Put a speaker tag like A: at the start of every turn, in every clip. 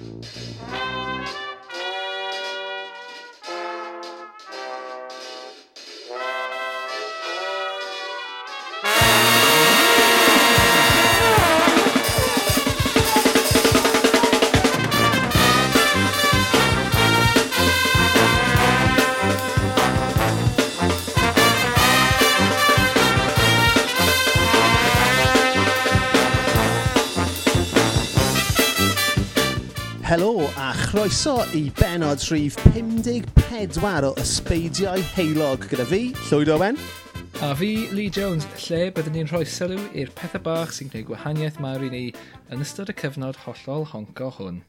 A: Música croeso i benod rhif 54 o ysbeidiau heilog gyda fi, Llywyd Owen.
B: A fi, Lee Jones, lle byddwn ni'n rhoi sylw i'r pethau bach sy'n gwneud gwahaniaeth mawr i ni yn ystod y cyfnod hollol honco hwn.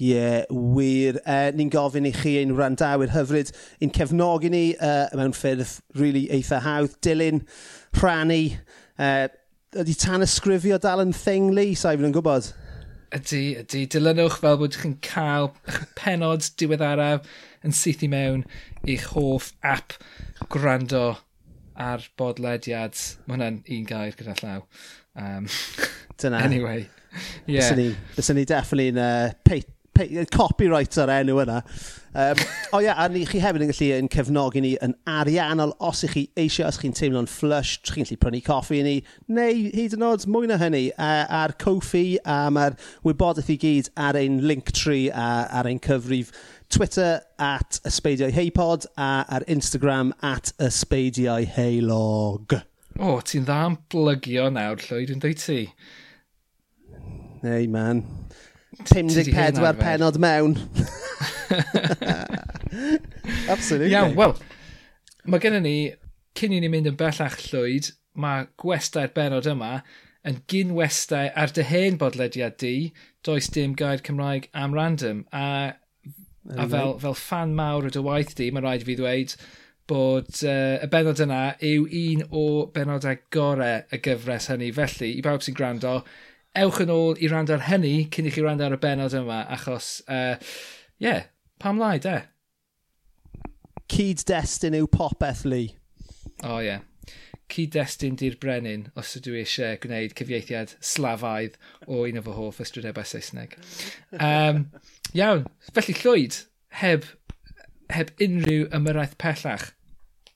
A: Ie, yeah, wir. Uh, ni'n gofyn i chi ein wrandawyr hyfryd i'n cefnogi ni uh, mewn ffyrdd really eitha hawdd. Dilyn, rhannu, e, uh, ydy tan ysgrifio dal yn thing, Lee, sa'i so fi'n gwybod?
B: Ydy, ydy. Dilynwch fel bod chi'n cael penod diweddaraf yn syth i mewn i'ch hoff app gwrando ar bodlediad. Mae hwnna'n un gair gyda llaw. Um,
A: Dyna.
B: Anyway.
A: Yeah. Bysyn ni, byswn ni definitely yn uh, copyright ar enw yna. Um, o ia, a ni, chi hefyd yn gallu yn cefnogi ni yn ariannol os ych chi eisiau, os chi'n teimlo'n flush, chi'n gallu prynu coffi i ni, neu hyd yn oed mwy na hynny, uh, a'r coffi a mae'r wybodaeth i gyd ar ein link tree a ar ein cyfrif Twitter at ysbeidiau heipod a ar Instagram at ysbeidiau heilog.
B: O, oh, ti'n dda am blygio nawr, Llywyd, yn dweud ti?
A: Hey, man. 54 penod mewn. Absolutely.
B: Iawn, wel, mae gennym ni, cyn i ni mynd yn bellach llwyd, mae gwestau'r benod yma yn gyn westau ar dy hen bodlediad di, does dim gair Cymraeg am random. A, a fel, fel fan mawr o dy waith di, mae rhaid i fi ddweud bod uh, y benod yna yw un o benodau gorau y gyfres hynny. Felly, i bawb sy'n gwrando, ewch yn ôl i rand ar hynny cyn i chi rand ar y benod yma, achos, ie, uh, yeah, pam lai, de?
A: Cyd-destun yw popeth, Lee.
B: O, oh, ie. Yeah. Cyd-destun di'r brenin os ydw i eisiau gwneud cyfieithiad slafaidd o un o fy hoff ystrydebau Saesneg. Um, iawn, felly llwyd, heb, heb unrhyw ymyrraeth pellach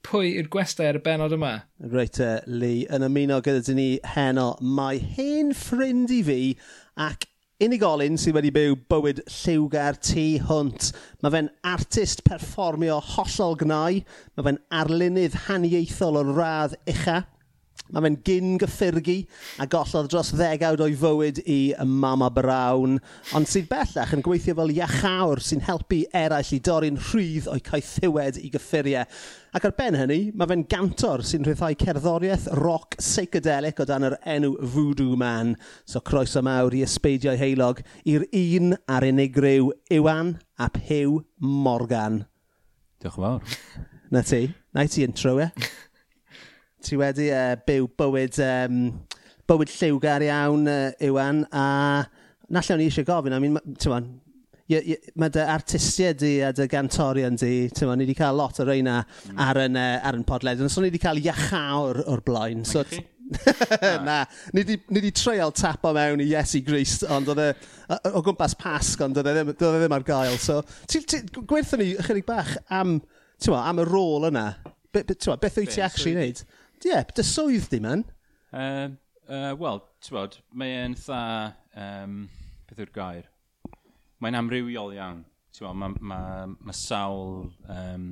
B: pwy yw'r gwestai ar y benod yma.
A: Reit, uh, Lee, yn ymuno gyda dyn ni heno, mae hen ffrind i fi ac unigolyn sydd wedi byw bywyd lliwgar tu hwnt. Mae fe'n artist perfformio hollol gnau, mae fe'n arlunydd haniaethol o'r radd ucha, Mae fe'n gyn gyffurgu a gollodd dros ddegawd o'i fywyd i Mama Brown, ond sydd bellach yn gweithio fel iachawr sy'n helpu eraill i dorri'n rhydd o'i caethiwed i gyffuriau. Ac ar ben hynny, mae fe'n gantor sy'n rhyddhau cerddoriaeth rock psychedelic o dan yr enw Voodoo Man. So croeso mawr i ysbeidiau heilog i'r un a'r unigryw Iwan ap Pew Morgan.
C: Diolch yn fawr.
A: Na ti, na ti intro e ti wedi uh, byw bywyd, um, bywyd lliwgar iawn, uh, Iwan, a na lle o'n i eisiau gofyn, I mean, ti'n man, mae dy artistiau di a dy gantorion di, ti'n man, ni wedi cael lot o reina mm. ar, yn, uh, ar yn podled, ond so ni wedi cael iachawr o'r, or blaen. So, na, ni wedi treial tapo mewn i Iesu Grist, ond oedd e o gwmpas pasg, ond oedd e ddim, e ddim ar gael. So, ti, gwerthon ni ychydig bach am, ma, am y rôl yna. Be, be, ma, beth wyt ti actually wneud? Ie, yeah, dy swydd di, man.
C: Um, uh, Wel, ti'n bod, mae'n dda, Um, beth yw'r gair? Mae'n amrywiol iawn. Ti'n bod, mae ma, ma sawl... Um,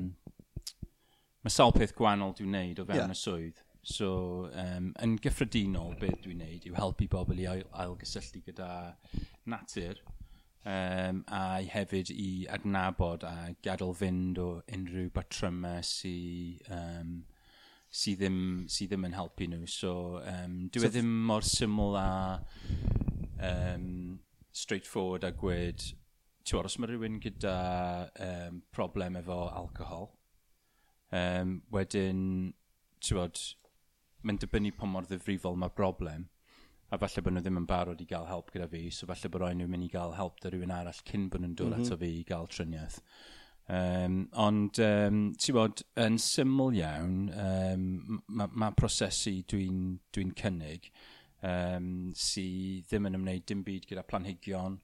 C: mae sawl peth gwannol dwi'n neud o fewn yeah. y swydd. So, um, yn gyffredinol, beth dwi'n neud yw helpu bobl i ail ailgysylltu gyda natur um, a hefyd i adnabod a gadael fynd o unrhyw batrymau sy'n um, sydd ddim, sy ddim yn helpu nhw. So, um, dwi e so, ddim mor syml a um, straightforward a gwed, ti'n os mae rhywun gyda um, problem efo alcohol, um, wedyn, ti'n bod, mae'n dibynnu pa mor ddifrifol mae broblem, a falle bod nhw ddim yn barod i gael help gyda fi, so falle bod rhaid nhw'n mynd i gael help da rhywun arall cyn bod nhw'n dod mm -hmm. ato fi i gael tryniaeth. Um, ond, um, ti'n bod, yn syml iawn, um, mae ma prosesu dwi'n dwi, cynnig um, sydd ddim yn ymwneud dim byd gyda planhigion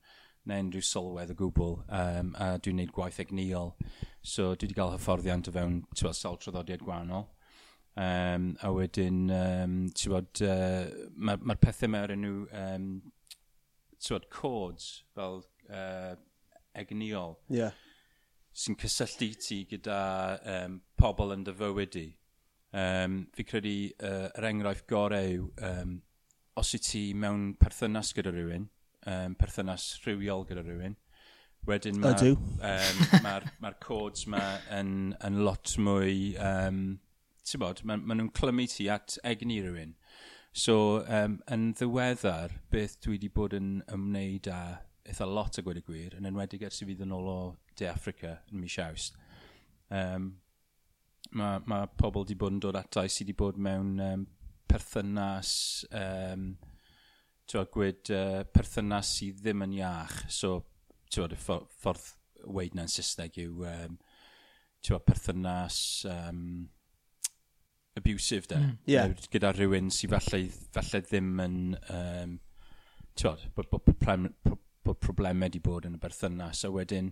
C: neu unrhyw sylwedd o gwbl, um, a dwi'n gwneud gwaith egniol. So, dwi wedi cael hyfforddiant o fewn bod, sawl traddodiad gwahanol. Um, a wedyn, um, ti'n bod, uh, mae'r ma, ma pethau mewn enw, um, ti'n bod, codes fel uh, egniol.
A: Yeah
C: sy'n cysylltu ti gyda um, pobl yn dy fywyd i. Um, fi credu uh, yr enghraifft gorau yw um, os wyt ti mewn perthynas gyda rhywun, um, perthynas rhywiol gyda rhywun, wedyn mae'r um, ma ma codes ma yn, yn lot mwy, um, ti'n bod, maen ma, nhw'n clymu ti at egni rhywun. So, um, yn ddiweddar, beth dwi wedi bod yn ymwneud â eitha lot o gweud y gwir, yn enwedig ers i fi ddyn ôl o De Africa yn mis iaws. Um, mae ma pobl wedi bod yn dod ata i sydd wedi bod mewn um, perthynas, um, ti'n gwed, uh, perthynas sydd ddim yn iach. So, ti'n y ffordd, weid na'n Saesneg yw, um, ti'n perthynas... Um, abusive de. Mm.
A: Yeah.
C: Gyda rhywun sydd falle, falle ddim yn... Um, Tywod, bod bo, bo, problemau wedi bod yn y berthynas, a wedyn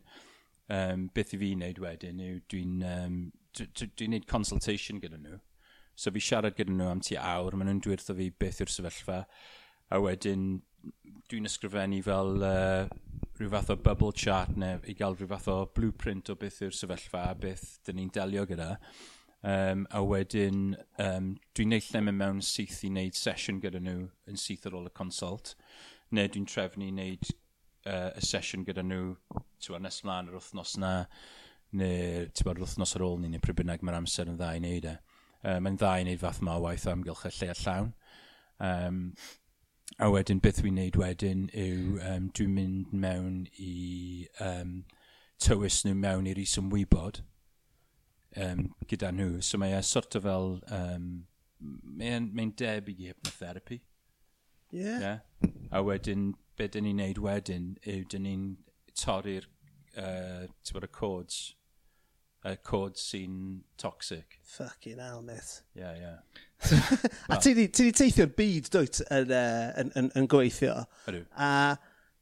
C: um, beth i fi wneud wedyn yw dwi'n um, dwi, dwi, dwi wneud consultation gyda nhw. So fi siarad gyda nhw am ti awr, maen nhw'n dwyrtho fi beth yw'r sefyllfa. A wedyn dwi'n ysgrifennu fel uh, rhyw fath o bubble chart neu i gael rhyw fath o blueprint o beth yw'r sefyllfa a beth dyn ni'n delio gyda. Um, a wedyn um, dwi'n neud lle mewn syth i wneud sesiwn gyda nhw yn syth ar ôl y consult. Neu dwi'n trefnu i wneud uh, y sesiwn gyda nhw, ti'n nes mlaen yr wythnos na, neu'r yr wythnos ar ôl ni, neu pryd bynnag mae'r amser yn dda i wneud e. um, mae'n dda i wneud fath yma o waith amgylch y lle a llawn. Um, a wedyn beth wy'n wneud wedyn yw um, dwi'n mynd mewn i um, tywys nhw mewn i'r is ymwybod um, gyda nhw. So mae e sort o fel, um, mae'n mae debyg i hypnotherapy.
A: Yeah.
C: yeah. A wedyn be dyn ni'n neud wedyn yw dyn ni'n torri'r uh, y codes y uh, codes sy'n toxic.
A: Fucking hell, myth.
C: Yeah. Yeah.
A: a ti di, ti di teithio'r byd, dwyt, yn, uh, yn, yn, yn gweithio.
C: Ydw.
A: A,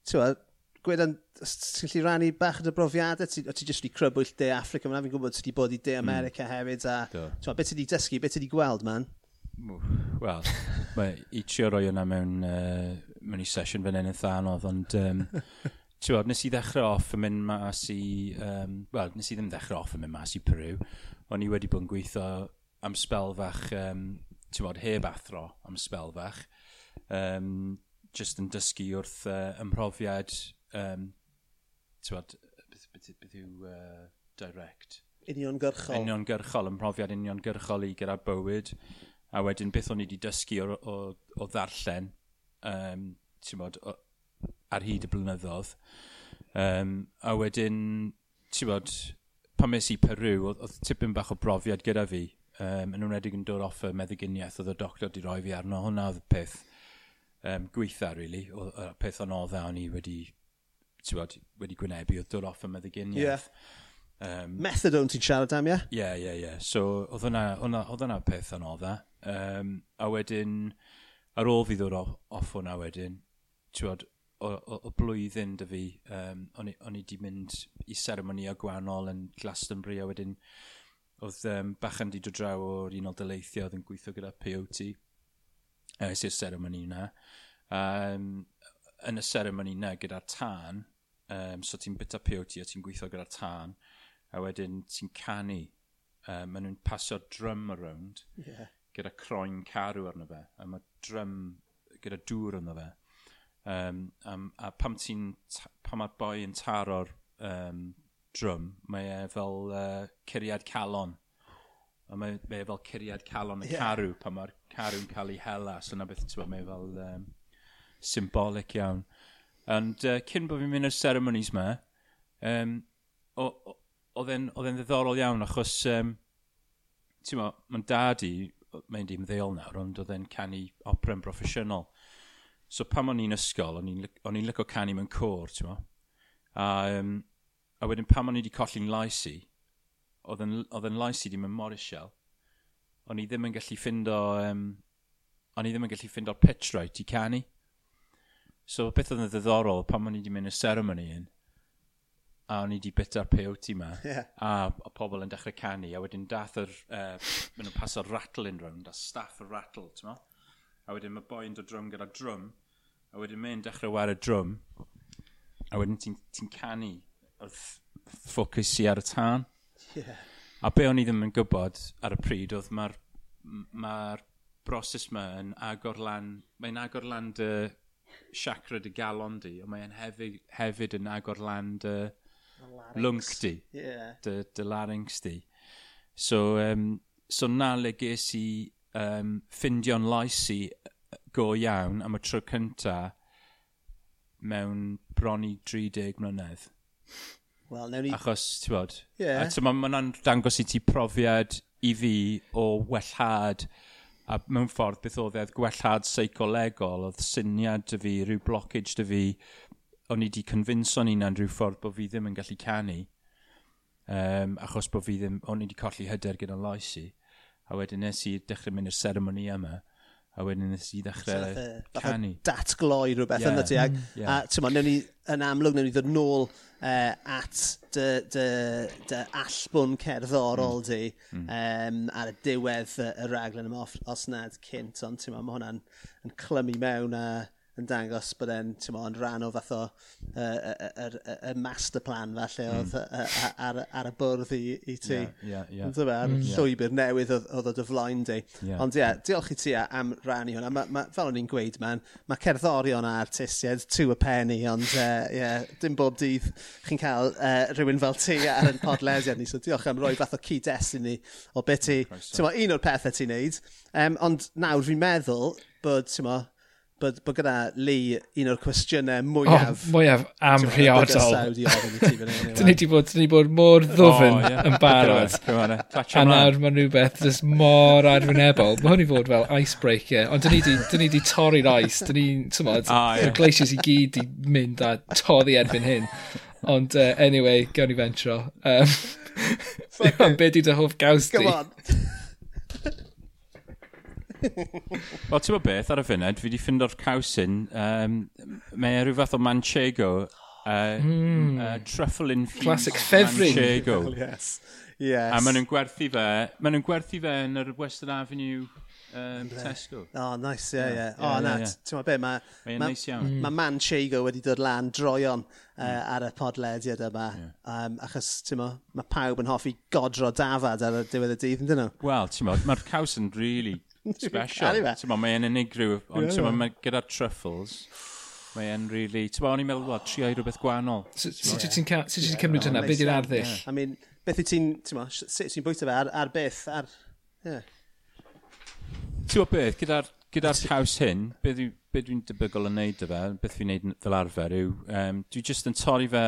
A: ti'n gwybod, gwed yn, ti'n gallu rannu bach yn y brofiadau, ti, ti jyst wedi crybwyll De Africa, mae'n fi'n gwybod ti wedi bod i De mm. America mm. hefyd, a, ti'n gwybod, beth ti wedi dysgu, beth ti wedi gweld, man?
C: Wel, mae i trio roi yna mewn uh, mewn i sesiwn fan hyn yn thanodd, ond um, tiwod, nes i ddechrau off yn mynd mas i, um, wel, nes i ddim ddechrau off yn mynd mas i Peru, o'n i wedi bod yn gweithio am spel fach, um, tiwod, heb athro am spel fach, um, just yn dysgu wrth uh, ymprofiad, um, tiwod, beth, beth, beth yw uh, direct?
A: Uniongyrchol.
C: Uniongyrchol, ymprofiad uniongyrchol i gyda bywyd, a wedyn beth o'n i wedi dysgu o, o, o ddarllen, um, ti'n bod, ar hyd y blynyddoedd. Um, a wedyn, ti'n bod, pan mes i Peru, oedd, oedd tipyn bach o brofiad gyda fi, um, yn ymwneud yn dod off y meddyginiaeth oedd y doctor wedi rhoi fi arno, Hwna oedd y peth um, gweitha, really, O, y peth o'n oedd o'n i wedi, ti'n bod, wedi gwynebu, oedd dod off y meddyginiaeth. Yeah.
A: Um, Methadone ti'n siarad am, ie?
C: Ie, ie, ie. So, oedd hwnna, peth o'n oedd. Um, a wedyn, ar ôl fi ddod off, hwnna wedyn, ti'n bod, o, o, o blwyddyn dy fi, um, o'n, i wedi mynd i seremonia gwahanol yn Glastonbury a wedyn oedd um, bachan di dod draw o'r unol dyleithio oedd yn gweithio gyda POT uh, i'r seremoni yna. Um, yn y seremoni yna gyda'r tân, um, so ti'n bita POT a ti'n gweithio gyda'r tân, a wedyn ti'n canu. Um, maen nhw'n pasio drum around yeah. gyda croen carw arno fe, a mae drum gyda dŵr ynddo fe. Um, um, a pam ti'n, pam mae'r boi yn taro'r um, drwm, mae e fel uh, curiad calon. A mae, mae e fel curiad calon y yeah. carw, pan mae'r carw'n cael ei hela. So na beth, mae e fel um, symbolic iawn. Ond uh, cyn bod fi'n mynd i'r ceremonies yma, um, oedd e'n ddiddorol iawn, achos um, ti'n mo, mae'n dad i mae'n dim ddeol nawr, ond oedd e'n canu opera'n broffesiynol. So pam o'n i'n ysgol, o'n i'n lyco canu mewn cwr, ti'n mo? A, um, a wedyn pam o'n i wedi colli'n lais i, oedd yn lais i di mewn Morishell, o'n i ddim yn gallu ffind o... um, o'n i ddim yn gallu ffind o'r pitch right i canu. So beth oedd yn ddiddorol, pam o'n i wedi mynd y ceremony yn, a o'n i wedi bita'r peyote ma,
A: yeah.
C: a o pobl yn dechrau canu, a wedyn dath yr, uh, maen nhw'n paso'r rattle in round, a staff y rattle, ti'n mo? A wedyn mae boi'n dod drum gyda drum, a wedyn mae'n dechrau war y drum, a wedyn ti'n ti canu wrth ffocysu ar y tân.
A: Yeah.
C: A be o'n i ddim yn gwybod ar y pryd oedd mae'r ma broses yma yn agor lan, mae'n agor lan dy chakra dy galon di, ond mae'n hefyd, hefyd yn agor lan dy lwng di.
A: Yeah.
C: Dy, dy larynx di. So, um, so na le ges i um, ffindio'n lais i go iawn am y tro cynta mewn bron i 30 mlynedd.
A: Wel, newn ni...
C: Achos, ti'n bod?
A: Ie.
C: Yeah. So mae'n ma dangos i ti profiad i fi o wellhad a mewn ffordd beth oedd e, gwellhad seicolegol, oedd syniad dy fi, rhyw blockage dy fi, o'n i wedi convinso'n una'n rhyw ffordd bod fi ddim yn gallu canu, um, achos bod fi ddim, o'n i wedi colli hyder gyda loes i, a wedyn nes i dechrau mynd i'r seremoni yma, a wedyn nes i ddechrau
A: so, e- e
C: canu.
A: Datgloi rhywbeth
C: yeah.
A: yna ti. Ag,
C: mm, yeah.
A: A ti'n meddwl, ni, yn amlwg, newn ni ddod nôl uh, at dy, dy, dy allbwn cerddorol
C: mm.
A: di. Um, ar y diwedd y, y raglen yma os nad cynt, ond ti'n meddwl, mae hwnna'n clymu mewn a yn dangos bod e'n yn rhan o fath o y uh, uh, uh, master plan falle mm. oedd mm. ar, ar, y bwrdd i, i ti.
C: Yeah,
A: yeah, yeah. Ar mm. llwybr newydd oedd o dy flaen di.
C: Yeah.
A: Ond ie, diolch i ti am rannu hwnna. Ma, ma, fel o'n i'n gweud, man, mae cerddorion a artistiaid to a penny, ond uh, yeah, dim bob dydd chi'n cael uh, rhywun fel ti ar yn podlediad ni, so diolch am roi fath o cyd-destun ni o beth ti... Ti'n Un o'r pethau ti'n neud, um, ond nawr fi'n meddwl bod, ti'n bod, bod gyda Lee un o'r cwestiynau mwyaf...
B: Oh,
A: mwyaf
B: amrhiodol. Dyn ni wedi bod, dyn ni bod mor ddwfn
C: oh, yeah.
B: yn barod. a nawr mae'n rhywbeth just mor arwynebol. Mae hwn i fod fel icebreaker, ond dyn ni wedi torri'r ice. Dyn ni,
C: tymod, oh,
B: y glaciers i gyd wedi mynd a toddi erbyn hyn. Ond uh, anyway, gawn ni fentro. Um, Fuck it. Be di dy hoff gaws di?
A: Come on.
C: Wel, ti'n bod beth ar y funed, fi wedi ffindo'r cawsyn, um, mae e rhyw fath o manchego, uh, mm. uh, truffle infused
B: Classic ffefryn.
C: manchego.
A: Yes. yes.
C: A maen nhw'n gwerthu fe, maen nhw'n gwerthu fe yn yr Western Avenue um, Tesco.
A: Oh, nice, yeah, yeah.
C: yeah.
A: Oh,
C: yeah,
A: na,
C: yeah.
A: ti'n meddwl beth, mae
C: Mae'n
A: ma,
C: nice iawn.
A: Hmm. ma Manchego wedi dod lan droion uh, hmm. ar y podlediad yma, yeah. um, achos, ti'n meddwl, mae pawb yn hoffi godro dafad ar y diwedd y dydd, yn dyn nhw?
C: Wel, ti'n meddwl, mae'r caws yn really special. Tyma, mae'n unigryw, ond
A: yeah,
C: tyma, mae gyda'r truffles, mae'n really... Tyma, o'n i'n meddwl, wel, trio i rhywbeth gwahanol.
B: Sut ti'n cymryd hynna? Be di'r arddull?
A: I mean, beth wyt ti'n, tyma, sut ti'n bwyta fe ar, ar beth, ar... Yeah.
C: Ti'n beth, gyda'r gyda caws hyn, beth dwi'n debygol yn neud y fe, beth fi'n neud fel arfer yw, um, dwi jyst yn torri fe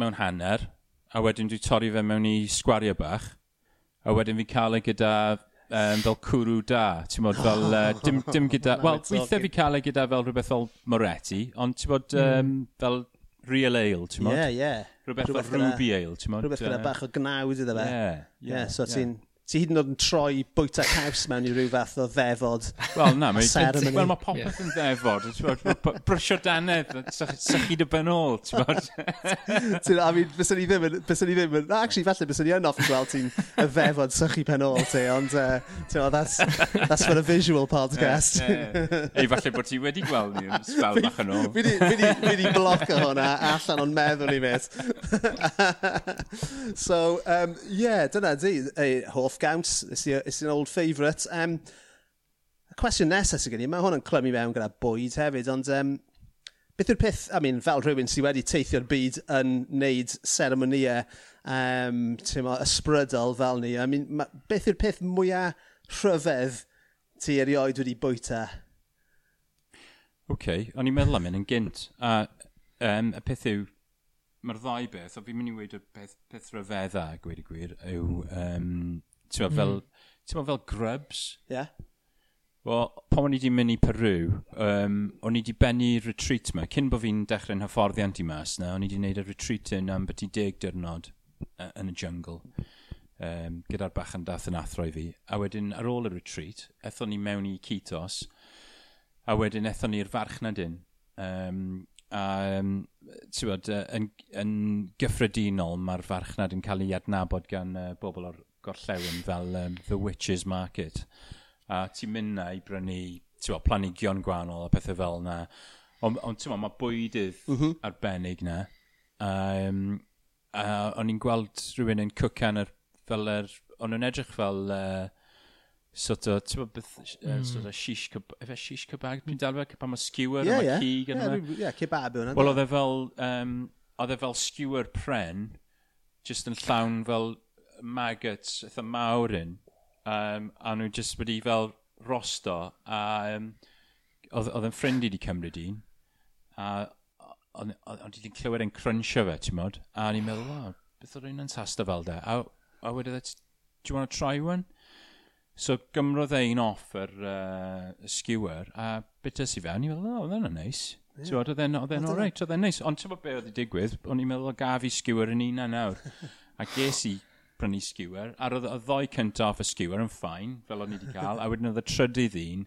C: mewn hanner, a wedyn dwi'n torri fe mewn i sgwariau bach, a wedyn fi'n cael e gyda um, fel cwrw da, ti'n bod, fel, uh, dim, dim gyda, wel, weithiau fi cael ei gyda fel rhywbeth fel Moretti, ond ti'n bod, um, hmm. fel real ale, ti'n bod?
A: Ie, yeah,
C: ie. Yeah.
A: Rhywbeth fel
C: ruby ale, ti'n bod?
A: Rhywbeth gyda bach o gnawd iddo fe.
C: Ie, yeah,
A: ie. Yeah, so ti'n ti hyd yn oed yn troi bwyta caws mewn i rhyw fath o ddefod
C: Wel, na, mae well, mae popeth yn ddefod. Brysio danedd, sychu dy ben ôl, ti'n bod?
A: I mean, byswn i ddim yn... Byswn i ddim yn... Na, actually, falle, byswn i yn offi gweld ti'n y ddefod sychu ben ôl, ti, ond, uh, ti'n bod, that's, that's for a visual podcast.
C: Ei, falle bod ti wedi gweld ni yn spel bach yn ôl.
A: Fi di blocio hwnna allan o'n meddwl i met. so, um, yeah, dyna di, ei, hoff off. It's, the, it's an old favourite. Um, y cwestiwn nesaf sy'n gen i, mae hwn yn clymu mewn gyda bwyd hefyd, ond um, beth yw'r peth, I mean, fel rhywun sydd wedi teithio'r byd yn neud seremoniau um, mo, ysbrydol fel ni, I mean, ma, beth yw'r peth mwyaf rhyfedd ti erioed wedi bwyta?
C: Oce, okay. o'n i'n meddwl am hyn yn gynt. A um, y peth yw, mae'r ddau beth, o fi'n mynd i weid y peth, peth rhyfedda, gweud y gwir, yw um, Ti'n mm. fel, hmm. ti'n fel grubs?
A: Yeah.
C: Wel, pan o'n i wedi mynd i Peru, um, o'n i wedi bennu retreat yma. Cyn bod fi'n dechrau'n hyfforddiant i mas na, o'n i wedi gwneud y retreat yn am beth i deg dyrnod uh, yn y jungle um, gyda'r bachan dath yn athro i fi. A wedyn ar ôl y retreat, ethon ni mewn i Kitos, a wedyn ethon ni'r farchnadyn. Um, a, um, ti'n bod, uh, yn, yn gyffredinol mae'r farchnad yn cael ei adnabod gan uh, bobl o'r gorllewin fel um, The Witches Market. A ti'n mynd na i brynu bo, planigion gwahanol a pethau fel na. Ond on, on mae bwydydd mm -hmm. arbennig na. Um, a o'n i'n gweld rhywun yn cwcan yr, fel yr, o'n nhw'n edrych fel uh, sort o, ti'n bod beth, uh, sort o shish kebab, efe shish kebab, dwi'n dal fe, pan mae skewer yeah, yeah. cig yn yma.
A: Ie, kebab yna.
C: Wel, oedd e fel, um, oedd e fel skewer pren, just yn llawn fel maggots eitha mawr un, um, a nhw jyst wedi fel rosto, a um, oedd yn ffrind i wedi cymryd un, a ond i i'n clywed e'n crunchio fe, ti'n modd, a ni'n meddwl, wow, beth oedd un yn tasta fel de, a, a wedi dweud, do you want to try one? So gymrodd e un off yr uh, skewer, a bites i fewn, i'n meddwl, oh, oedd e'n neis. Yeah. Oedd e'n alright, oedd e'n neis. Ond ti'n meddwl beth oedd i digwydd, o'n i'n meddwl, gaf i skewer yn un a nawr. a ges i prynu skewer, a roedd y ddoi cyntaf off y skewer yn ffain, fel o'n i wedi cael, a wedyn oedd y trydydd un,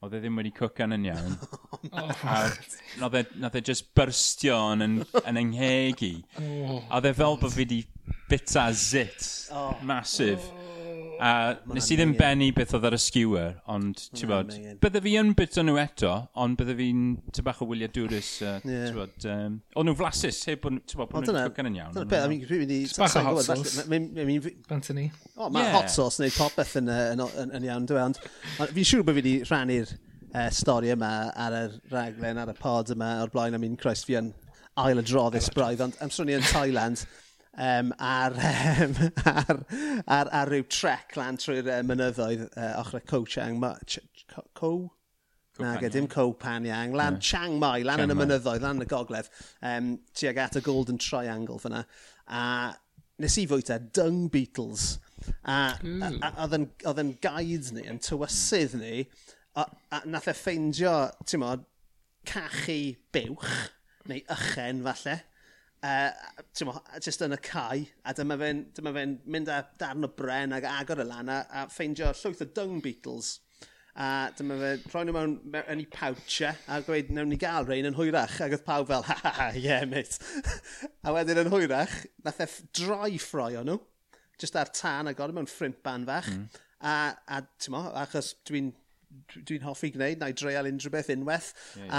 C: oedd e ddim wedi cwcan yn iawn. oh, a e, nath e just byrstio yn, yn, yn engheg. Oh, a oedd e fel bod fi wedi bita zit, oh, masif. Oh. A nes i ddim benni beth oedd ar y skewer, ond ti'n bod, bydde fi yn bit nhw eto, ond bydde fi'n ty bach o wyliadwrus, uh,
A: yeah.
C: ti'n bod, um, o'n nhw'n flasus, heb bod nhw'n twcan yn iawn.
A: Dyna beth, I mean, dwi'n mynd i...
B: Bach o hot sauce. Bant yn ni.
A: O, mae hot sauce neu popeth yn, yn, yn, yn iawn, dwi'n e, fi'n siŵr bod fi wedi rhannu'r uh, stori yma ar y raglen, ar y pod yma o'r blaen, am un croes fi yn ail adroddus braidd, ond am sôn ni yn Thailand, um, ar, um, ar, ar, ar ryw trec lan trwy'r uh, mynyddoedd uh, ochr y Ko Chang Ma... Ch Ko? Co? Na,
C: e,
A: dim Co Panyang. Lan yeah. Chiang Mai, lan yn y mynyddoedd, lan yn y gogledd, um, tuag at y Golden Triangle fyna. A nes i fwyta Dung beetles. A, mm. a, a oedd yn guide ni, yn tywysydd ni, a, a nath e ffeindio, ti'n modd, cachu buwch, neu ychen falle, uh, mo, just yn y cae, a dyma fe'n fe mynd â darn o bren ag agor y lan a, a ffeindio llwyth o dung beetles. A dyma fe rhoi nhw mewn yn ei pawtio a gweud, newn ni gael rhain yn hwyrach. Ac oedd pawb fel, ha ha ha, yeah mate. a wedyn yn hwyrach, nath e droi ffroi nhw, just ar tân agor mewn ffrint ban fach. Mm. A, a ti'n mo, achos dwi'n dwi'n hoffi gwneud, na i dreial unrhyw beth unwaith. Yeah, yeah.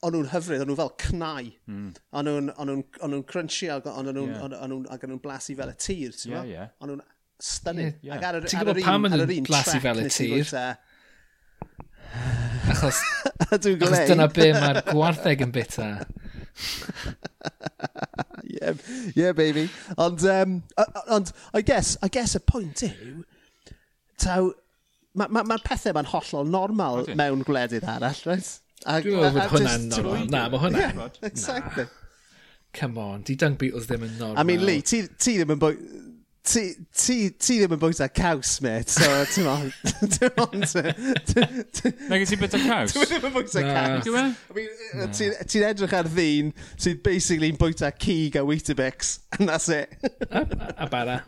A: A o'n nhw'n hyfryd, o'n nhw fel cnau. Mm. O'n nhw'n nhw crunchy, o'n nhw'n yeah. blasu fel y tir, ti'n
C: yeah, yeah.
A: O'n nhw'n stunning. Yeah, yeah.
B: Ti'n
A: gwybod
B: pam
A: yn
B: blasu fel y tir? Achos, achos dyna be mae'r gwartheg yn bita.
A: yeah, yeah, baby. Ond, um, ond I guess, I guess y pwynt yw, taw, Mae'r ma, ma, pethau ma'n hollol normal
C: Ydy.
A: mewn gwledydd arall, right?
B: Dwi'n meddwl bod hwnna'n normal. Na, mae hwnna'n...
A: Yeah, exactly.
B: Come on, di Dung Beatles ddim yn normal.
A: I mean, Lee, ti, ti ddim yn bwy... Ti, ti, ti ddim yn bwyta caws, mate, so ti'n on. Ti'n on.
C: Na gen ti bwyta caws?
A: Ti ddim yn bwyta caws. Dwi'n Ti'n edrych ar ddyn sydd basically yn bwyta cig a Weetabix, and that's it.
B: a bara.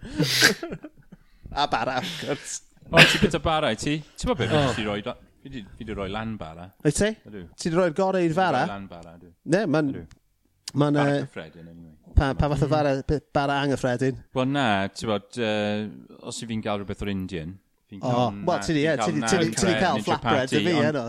A: a bara, of course.
C: O, ti gyda bara i ti? Ti'n bod beth
B: oh.
C: fi wedi roi, fi wedi roi lan bara?
A: Wyt ti? Ti wedi roi'r gorau i'r
C: bara? Lan bara, dwi.
A: Ne,
C: ma'n...
A: Ma'n...
C: Bara cyffredin, anyway.
A: Pa, pa fath o bara, bara anghyffredin?
C: Wel na, ti'n bod, uh, os i fi'n gael rhywbeth o'r Indian,
A: O, wel, ti di, ti di cael flatbread y fi, yno.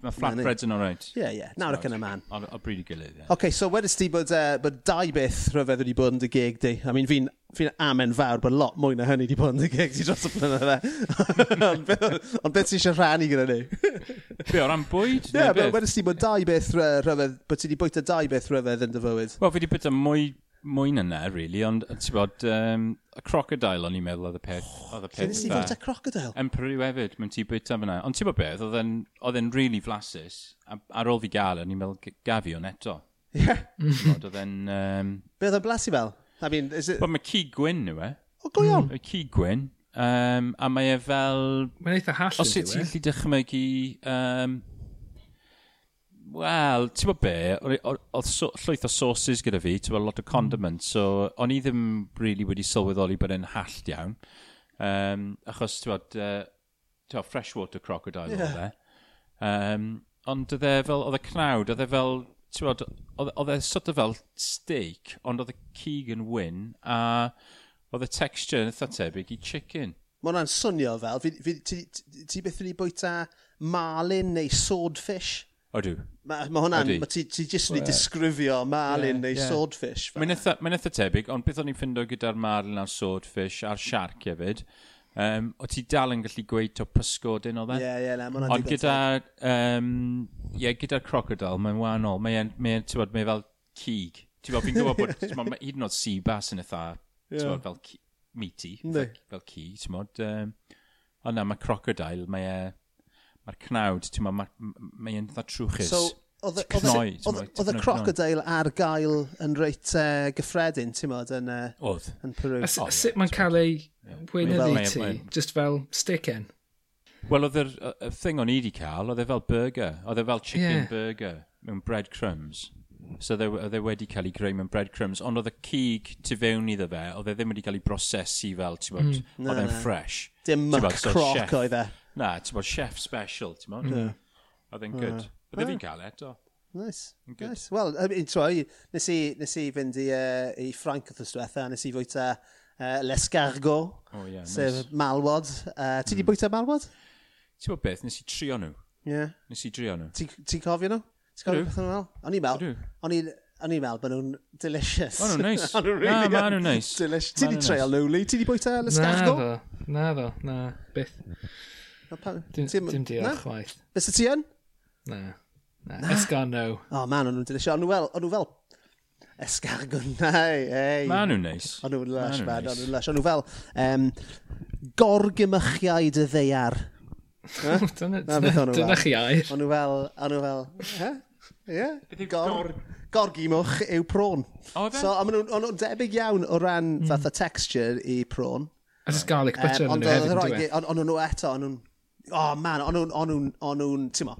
C: Mae flatbreads yn alright.
A: Ie, ie, nawr ac yn y man.
C: O bryd i gilydd, ie.
A: Oce, so wedys ti bod, uh, bod dau beth rhyfedd wedi bod yn dy gig di. I mean, fi'n fi'n amen fawr bod lot mwy na hynny wedi bod yn dy gig i dros y blynydde. ond beth, on beth ti eisiau rhannu gyda ni?
C: Be, o ran bwyd?
A: Ie, yeah, wedys ti bod dau beth rhyfedd, bod ti wedi bwyta dau beth rhyfedd yn dy fywyd.
C: Wel, fi wedi bwyta mwy mwy na na, really, ond ti'n bod, um, y crocodile o'n i'n meddwl oedd y peth. Oh, oedd y peth.
A: Lle nes
C: i
A: bwyta crocodile?
C: Emperor yw hefyd, mae'n ti bwyta fyna. Ond ti'n bod beth, oedd e'n really flasus, ar ôl fi gael, e, o'n i'n meddwl gafi o'n eto.
A: Ie.
C: Yeah. oedd e'n... Um...
A: Beth oedd blasu fel? I mean, is it...
C: Wel, mae Cig gwyn yw e.
A: O, go iawn.
C: Mm, mae Cig gwyn. Um, a mae e fel...
B: Mae'n eitha hall
C: Os ydy ti'n lli dychmygu... Um, Wel, ti'n bod be, oedd so, llwyth o sauces gyda fi, ti'n bod lot o condiments, so o'n i ddim really wedi sylweddoli bod e'n hallt iawn. Um, achos, ti'n bod, uh, ti'n bod freshwater crocodile yeah. oedd e. Um, ond oedd e fel, oedd e cnawd, oedd e fel ti'n bod, oedd e, e sort of fel steak, ond oedd y cig yn wyn, a oedd y texture yn eitha tebyg i chicken.
A: Mae hwnna'n swnio fel, fi, fi, ti, ti, ti beth wedi bwyta marlin neu swordfish?
C: Odw.
A: Mae ma hwnna'n, ma ti, ti jyst wedi disgrifio marlin
C: yeah,
A: neu
C: yeah.
A: swordfish.
C: Mae'n eitha, ma tebyg, ond beth o'n i'n ffindo gyda'r marlin a'r swordfish a'r shark hefyd, Um, o ti dal yn gallu gweud to pysgodyn o
A: e?
C: Ie,
A: ie, na, mae'n
C: Ond gyda, um, yeah, gyda crocodile, mae'n wahanol. Mae'n, mae'n, ti'n bod, mae'n e fel cig. Ti'n bod, fi'n gwybod bod, ti'n mae hyd yn oed sea bass yn eitha, ti'n bod, fel meaty, fel, fel cig, ti'n bod. Um, ond na, mae crocodile, mae, e, mae'r cnawd, ti'n bod, mae'n eitha trwchus.
A: So, Oedd y crocodile ar gael yn reit uh, gyffredin, ti'n modd, yn, uh, yn Peru.
B: A,
C: a
B: sut mae'n cael ei
C: weinyddu
B: ti, just fel sticken?
C: Wel, oedd y thing o'n i wedi cael, oedd e fel burger. Oedd e fel chicken
B: yeah.
C: burger mewn breadcrumbs. So e oedd e wedi cael ei greu mewn breadcrumbs, ond oedd y cig tu fewn iddo fe, oedd e ddim wedi cael ei brosesu fel, ti'n bod,
A: mm.
C: oedd e'n fresh.
A: Dim muck croc oedd e.
C: Na, ti'n bod, chef special, ti'n bod. Mm. Oedd e'n good. Mm. Bydde fi'n cael eto.
A: Nice.
C: Good.
A: nice. Wel, I mean, troi, nes i, nes i fynd i, uh, i Ffranc wrth ystwetha, nes i fwyta uh, l'escargo,
C: oh, yeah,
A: sef
C: nice.
A: malwod. Uh, ti mm. di hmm. bwyta malwod?
C: Ti'n bod beth, nes i trio nhw.
A: Ie. Yeah.
C: Nes i trio nhw.
A: Ti'n cofio nhw? Ti'n cofio beth nhw'n fel? O'n i'n mel. O'n i'n O'n i'n meddwl bod nhw'n delicious.
C: O'n nhw'n neis.
A: O'n nhw'n really
C: na,
A: ma'n
C: nhw'n neis.
A: Delicious. Ti di treol nhw, Lee? Ti di bwyta
B: l'escargo?
A: Na
B: ddo, na ddo, na, byth. Dim diolch chwaith.
A: Bys ti yn?
B: Na. Na. Esgarno.
A: O oh, man, o'n nhw'n delisio. O'n nhw fel, o'n nhw fel esgargonau, ei.
C: Ma nhw'n neis.
A: O'n nhw'n lush, man, o'n nhw'n lush. O'n nhw fel um, gorgymychiaid y ddeiar.
B: Dyna chi air.
A: O'n nhw fel, o'n nhw fel, he? Ie? Gorgimwch yw prawn.
C: O, fe?
A: So, o'n nhw'n debyg iawn o ran
B: mm.
A: fatha texture i prawn.
B: A just garlic butter
A: um,
B: yn nhw hefyd,
A: e? Ond o'n nhw eto, o'n nhw'n oh man, o'n nhw'n, o'n nhw'n, o'n nhw'n, ti'n mo,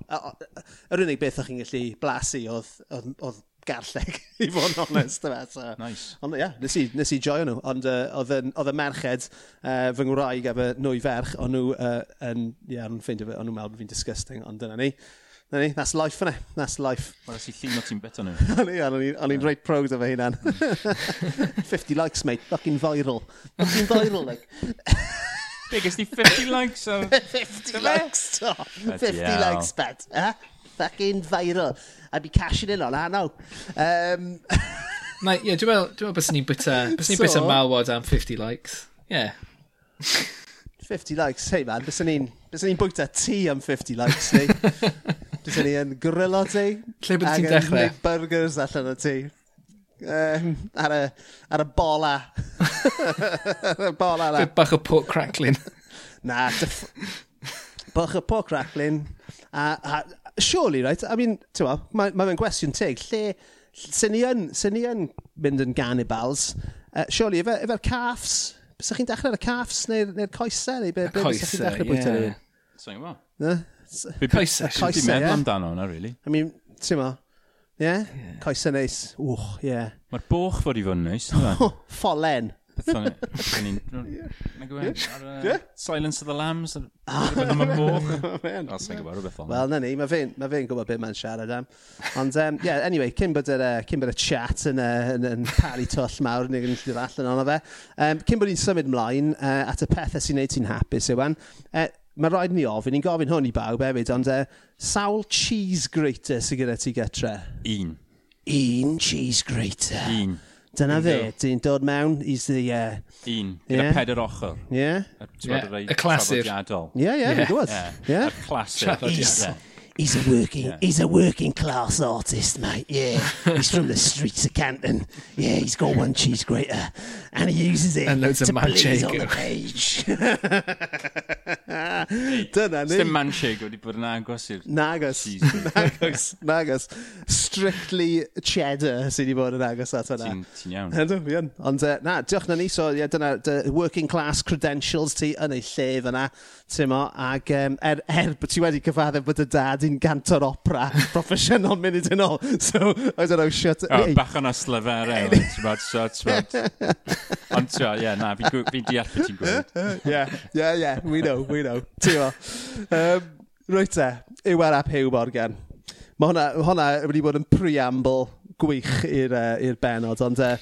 A: yr unig beth o'ch chi'n gallu blasu oedd, oedd, oedd garlleg, i fod yn honest yma. So.
C: Nice.
A: Ond ie, yeah, nes i, nes i joio nhw, ond uh, oedd y merched uh, fy ngwraig efo nwy ferch, o'n nhw uh, yn, ie, yeah, o'n ffeindio fe, o'n nhw'n meddwl bod fi'n disgusting, ond dyna ni. Dyna ni, that's life yna, that's life.
C: Wel, ys i llun o ti'n beto nhw.
A: O'n i'n reit proud o fe hynna'n. 50 likes, mate, fucking viral. Fucking viral, like.
C: Be, gys ti 50 likes o...
A: 50 likes, to. 50 likes, bet. Eh? Fucking viral. I'd be cashing in on hanaw. Um...
B: Na, ie, dwi'n meddwl, dwi'n meddwl bys ni'n byta, bys ni'n byta malwod am 50 likes. Ie. Yeah.
A: 50 likes, hey man, bys ni'n, bys ni'n bwyta ti am 50 likes, ni. bys ni'n yn ti.
B: Lle bydde ti'n dechrau?
A: Ac burgers allan o ti. Um, ar, y, ar y bola. Bol ala.
B: Bit bach o pork cracklin.
A: Na, dyff... bach o pork cracklin. A, a, surely, right, I mean, ti'n ma, mae'n ma fe'n gwestiwn teg, lle, sy'n ni yn, sy'n ni yn mynd yn ganibals, uh, surely, efo'r efe, efe caffs, bys chi'n dechrau ar y caffs neu'r neu coesau, neu be, beth bys chi'n dechrau bwyta ni?
C: Sa'n yma.
A: Na?
B: Coesau.
A: Coesau, ie.
C: Meddwl amdano hwnna, really.
A: I mean, ti'n ma, ie? Yeah? Coesau neis. Wch, ie. Yeah.
C: Mae'r boch fod i fod yn neis.
A: Ffolen.
C: Silence of the Lambs? Rwy'n ah. am y
A: moch?
C: Os ni'n gwybod rhywbeth ond.
A: Wel, na ni, mae fe'n ma fe gwybod beth mae'n siarad am. Ond, um, yeah, anyway, cyn bod yr uh, y chat yn, uh, yn, yn pari twll mawr, ni'n gwneud ddod allan ond fe. Um, cyn bod ni'n symud mlaen uh, at y pethau sy'n neud ti'n hapus, Iwan, uh, mae rhaid ni ofyn, ni'n gofyn hwn i bawb hefyd, ond uh, sawl cheese grater sy'n gyda ti gytre?
C: Un.
A: Un cheese grater.
C: Un.
A: Dyna fe,
C: Yndw.
A: ti'n dod mewn, he's the, uh,
C: Un. Gyda
A: Ie.
C: peder ochr.
A: yeah?
C: Y- ti'n
B: Ie,
C: gwbod, y
B: clasur.
C: traddodiadol.
A: Yeah, yeah,
B: Ie.
A: yeah. gwybod.
C: Ie.
A: Yeah.
C: Y clasur.
B: Traddodiadol.
C: Ie.
A: He's a working,
C: Yeah.
A: he's a working class artist, mate. Yeah, he's from the streets of Canton. Yeah, he's got one cheese grater, and he uses it
B: And loads of
A: to blaze on the page. Dyna ni.
C: Dim manshig wedi bod yn agos i'r...
A: Nagos. Nagos. Nagos. Strictly cheddar sydd wedi bod yn agos at hwnna.
C: Ti'n iawn.
A: Ydw, iawn. Ond uh, na, diolch na ni. So, yeah, dyna dy working class credentials ti yn ei llef yna. Ti'n mo. ac um, er, er bod ti wedi cyfadde bod y dad yn gantor opera proffesiynol munud yn ôl. So, I don't know, shut...
C: Oh,
A: hey.
C: bach o'n slyferau. Ti'n bod, so, ti'n bod. Ond, ti'n bod, ie, na, fi, fi deall beth ti'n gwybod.
A: Ie, ie, ie, we know, we know know, ti'n mo. Um, Rwyt te, yw ar ap Hew Morgan. Mae hwnna, hwnna wedi bod yn preamble gwych i'r uh, benod, ond uh,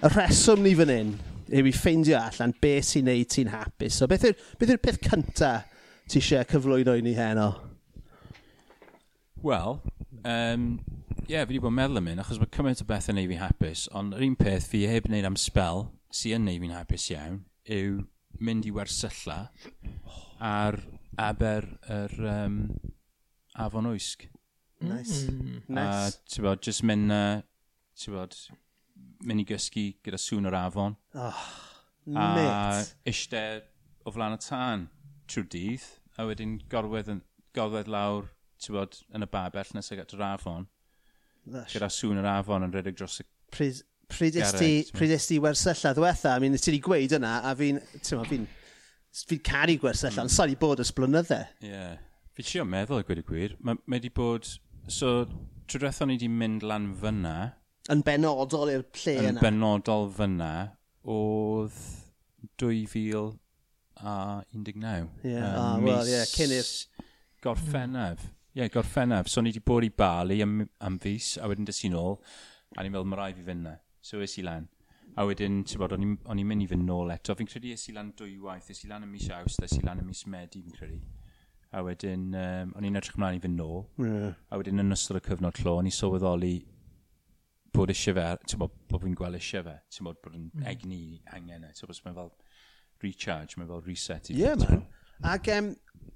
A: y rheswm ni fan hyn yw i ffeindio allan beth sy'n neud ti'n hapus. So beth yw'r beth, yw peth cyntaf ti eisiau cyflwyno i ni heno?
C: Wel, um, ie, yeah, fi wedi bod yn meddwl am hyn, achos mae cymaint o beth yn neud fi hapus, ond yr un peth fi heb wneud am spel sy'n neud fi'n hapus iawn yw mynd i wersylla ar aber yr um, afon oesg.
A: Nice.
B: Mm.
A: Nice.
C: A, ti'n bod, jyst mynd, uh, ti'n bod, mynd i gysgu gyda sŵn yr afon.
A: Oh,
C: a
A: mate.
C: eistedd o flan y tân trwy'r dydd, a wedyn gorwedd, yn, gorwedd lawr, ti'n bod, yn y babell nes ag at yr afon.
A: Lush.
C: Gyda sŵn yr afon yn redeg dros y...
A: Pryd, pryd ys ti wersylla ddiwetha? I mean, ti wedi gweud yna, a fi'n, ti'n ma, fi'n fi caru gwersylla, mm. ond sa'i bod ys blynydde.
C: Ie. Yeah. Fi trio meddwl y gweud y gwir. Mae ma wedi bod... So, trwy drwetho ni wedi mynd lan fyna...
A: Yn benodol i'r lle yna.
C: Yn benodol fyna, oedd 2000 a 19.
A: Ie,
C: yeah.
A: um, ah,
C: well,
A: yeah, cyn i'r...
C: Gorffennaf. Ie, yeah, gorffennaf. So, ni wedi bod i Bali am, am fus, a wedyn dys i nôl, a ni'n meddwl, mae rai fi fynd na. So es i lan. A wedyn, ti'n bod, o'n i'n mynd i fynd nôl eto. Fi'n credu es i lan dwy waith, es i lan y mis aws, es i lan y mis medi, fi'n credu. A wedyn, um, o'n i'n edrych ymlaen i fynd nôl.
A: Yeah.
C: A wedyn, yn ystod y cyfnod clo, o'n i sylweddoli bod eisiau fe, ti'n bod, bod fi'n gweld eisiau fe, ti'n bod, bod yn mm. egni angen e, ti'n bod, mae'n fel recharge, mae'n fel reset.
A: Ie,
C: yeah,
A: man. Ac um,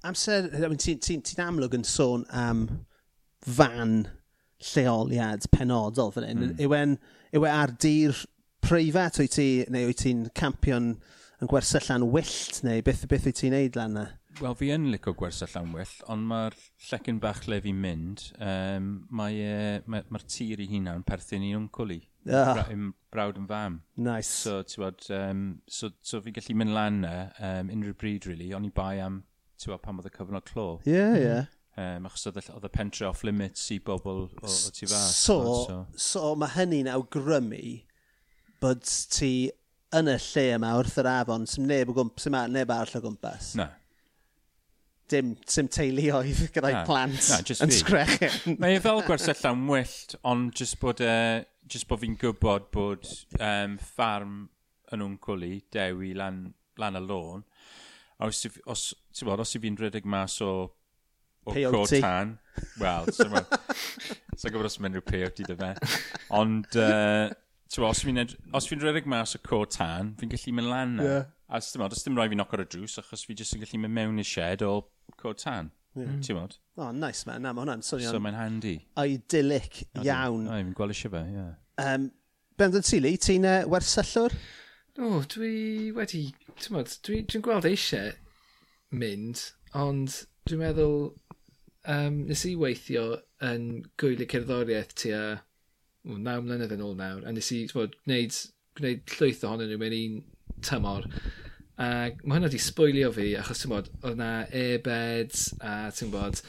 A: amser, ti'n ti, ti amlwg yn sôn am fan lleoliad penodol fan hyn. Mm. Yw en yw e ar dir preifat wyt ti, neu wyt ti'n campion yn gwersyllan wyllt, neu beth, beth wyt ti'n neud lan na?
C: Wel, fi yn licio gwersyll lan wyllt, ond mae'r llecyn bach le fi'n mynd, um, mae'r uh, mae, e, mae tir i hunan perthyn i'n wncwl i.
A: Oh.
C: Bra, brawd yn fam.
A: Nice.
C: So, ti'n bod, um, so, so fi'n gallu mynd lan na, um, unrhyw bryd, really, ond i bai am, ti'n bod, pan oedd y cyfnod clo.
A: Ie, yeah, ie. Mm. Yeah.
C: Um, achos oedd y pentre off limits i bobl o, o tu fas.
A: So,
C: so,
A: so mae hynny'n awgrymu bod ti yn y lle yma wrth yr afon, sy'n neb, sy neb arall o gwmpas.
C: Na.
A: Dim, dim teuluoedd gyda'i plant
C: na,
A: yn sgrechen.
C: Mae e fel gwersylla'n wyllt, ond jyst bod, e, uh, just bod fi'n gwybod bod um, ffarm yn nhw'n cwli, dewi lan, lan y lôn, a os, os, bod, os i fi'n rhedeg mas o o peoti. tan. Wel, so gwybod os mae'n rhyw peyote dy fe. Ond, uh, os fi'n fi rhedeg mas o co tan, fi'n gallu mynd lan na.
A: Yeah.
C: A dim ond, os dim rhoi knock ar y drws, achos fi jyst yn gallu mynd mewn i shed mm. o co tan. Ti'n modd?
A: O, oh, nice man. Na, mae hwnna'n swnio'n...
C: So mae'n handy.
A: Idyllic iawn.
C: O, fi'n gweld eisiau fe, ie. Yeah.
A: Um, Brendan Seeley, ti'n uh, wersyllwr?
B: O, dwi wedi... Ti'n modd, dwi'n dwi gweld eisiau mynd, ond dwi'n meddwl um, nes i weithio yn gwyli cerddoriaeth tua o, naw mlynedd yn ôl nawr, a nes i bod, gwneud, gwneud llwyth ohonyn nhw mewn un tymor. A mae hwnna wedi sbwylio fi, achos ti'n bod, oedd na airbeds a ti'n bod,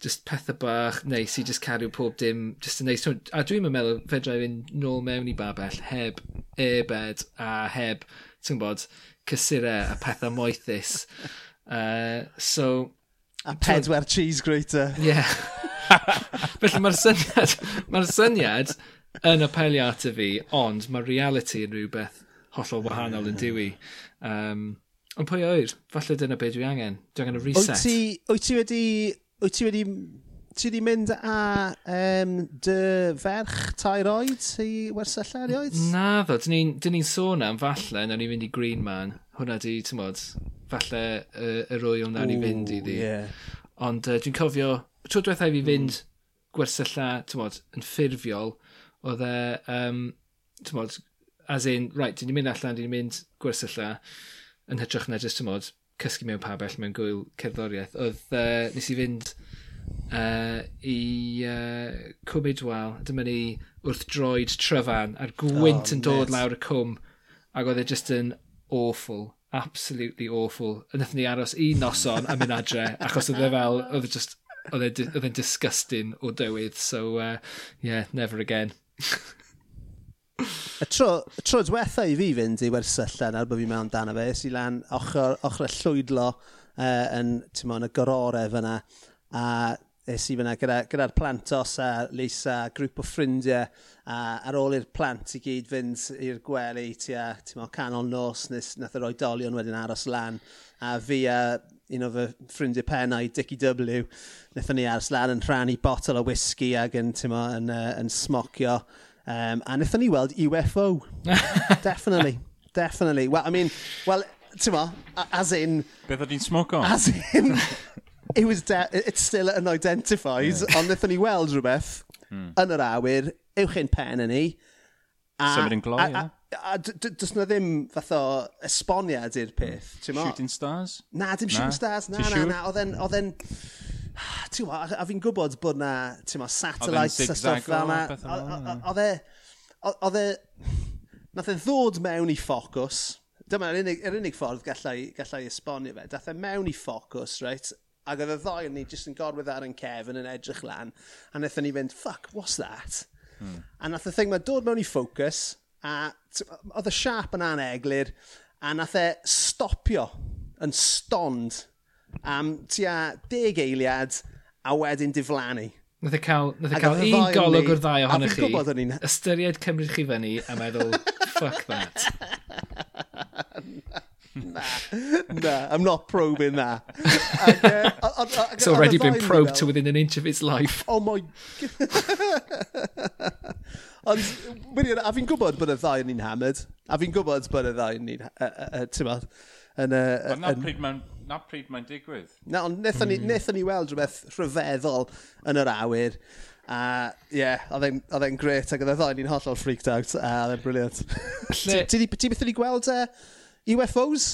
B: just pethau bach neis i just cario pob dim, just yn neis. A dwi'n meddwl fedra i fynd nôl mewn i babell heb airbed a heb, ti'n bod, cysurau a pethau moethus. uh, so,
A: A pedwar cheese grater.
B: Ie. Yeah. Felly mae'r syniad, mae'r syniad yn apelio at y fi, ond mae reality yn rhywbeth hollol wahanol yn diwy. Um, ond pwy oer, falle dyna beth dwi angen. Dwi angen y reset.
A: Wyt ti, wyt ti wedi... Wyt ti wedi ti wedi mynd a um, dy ferch tair oed i wersylla erioed?
B: Na ddo, dyn ni'n ni sôn am falle, na ni'n mynd i Green Man. Hwna di, ti'n modd, falle uh, yr oil nawr i fynd i ddi.
A: Yeah.
B: Ond uh, dwi'n cofio, tro diwethaf i fi mm. fynd mm. gwersylla, tymod, yn ffurfiol, oedd e, um, ti'n tymod, as in, right, dyn ni'n mynd allan, dyn ni'n mynd gwersylla, yn hytrach na jyst, ti'n tymod, cysgu mewn pabell mewn gwyl cerddoriaeth. Oedd, uh, nes i fynd uh, i uh, Cwm Idwal, dyma ni wrth droed tryfan, a'r gwynt
A: oh,
B: yn dod
A: nice.
B: lawr y cwm, ac oedd e just yn awful absolutely awful. A wnaethon ni aros un noson am mynd adre, achos oedd e fel, oedd e just, e oedd e'n disgusting o dywydd. So, uh, yeah, never again.
A: y tro, y tro diwetha i fi fynd i wersylla yn bod fi mewn dan fe, es i lan ochr, ochr y llwydlo uh, yn, ti'n yn y gororau fyna, a es i fyna gyda'r gyda, gyda plantos a leisa, grŵp o ffrindiau, a ar ôl i'r plant i gyd fynd i'r gwely tua canol nos, nes nath yr oedolion wedyn aros lan, a fi a un o fy ffrindiau pennau, Dicky W, wnaethon ni aros lan yn rhannu botol o whisky ac yn, mo, yn, uh, yn smocio, um, a wnaethon ni weld UFO. definitely, definitely. Well, I mean, well, ti'n mo, as in...
C: Beth oedd i'n smoco?
A: As in... it was de- it's still unidentified, yeah. ond wnaethon ni weld rhywbeth
C: mm.
A: yn yr awyr, uwch ein pen yn ni.
C: Symud yn gloi, ie.
A: A does na ddim fath o esboniad i'r peth, ti'n mo?
C: Shooting stars?
A: Na, dim shooting stars, na, na, na, oedd e'n... Ti'n mo, a fi'n gwybod bod na, ti'n mo, satellites a stuff fel na. Oedd e... Oedd e... Nath e ddod mewn i ffocws, dyma'r unig, yr unig ffordd gallai, gallai esbonio fe. Dath e mewn i ffocws, reit? Ac oedd y ddoi ni jyst yn gorwedd ar yn Kevin yn edrych lan. A wnaethon ni fynd, fuck, what's that? Hmm. A nath y thing mae dod mewn i ffocws, a oedd y siap yn aneglir, a nath e stopio yn stond am tua deg eiliad, a wedyn diflannu.
B: Nath e cael, nath e cael un golwg o'r ddau ohonych chi.
A: Gwybod, ni...
B: Ystyried cymryd chi fyny a meddwl, fuck that.
A: na, na, I'm not probing that. Ag, uh, a, a, a,
B: it's already been probed to within an inch of its life.
A: Oh my... Ond, wedi, a fi'n gwybod bod y ddau yn un hammered. A fi'n gwybod bod y ddau yn un, ti'n ma, yn...
C: Ond na pryd mae'n na pryd mae'n digwydd.
A: Na, ond nethon ni, mm. ni weld rhywbeth rhyfeddol yn yr awyr. A ie, yeah, oedd e'n gret ac oedd e ddau ni'n hollol freaked out. A oedd e'n briliant. Ti byth wedi gweld? Uh, UFOs?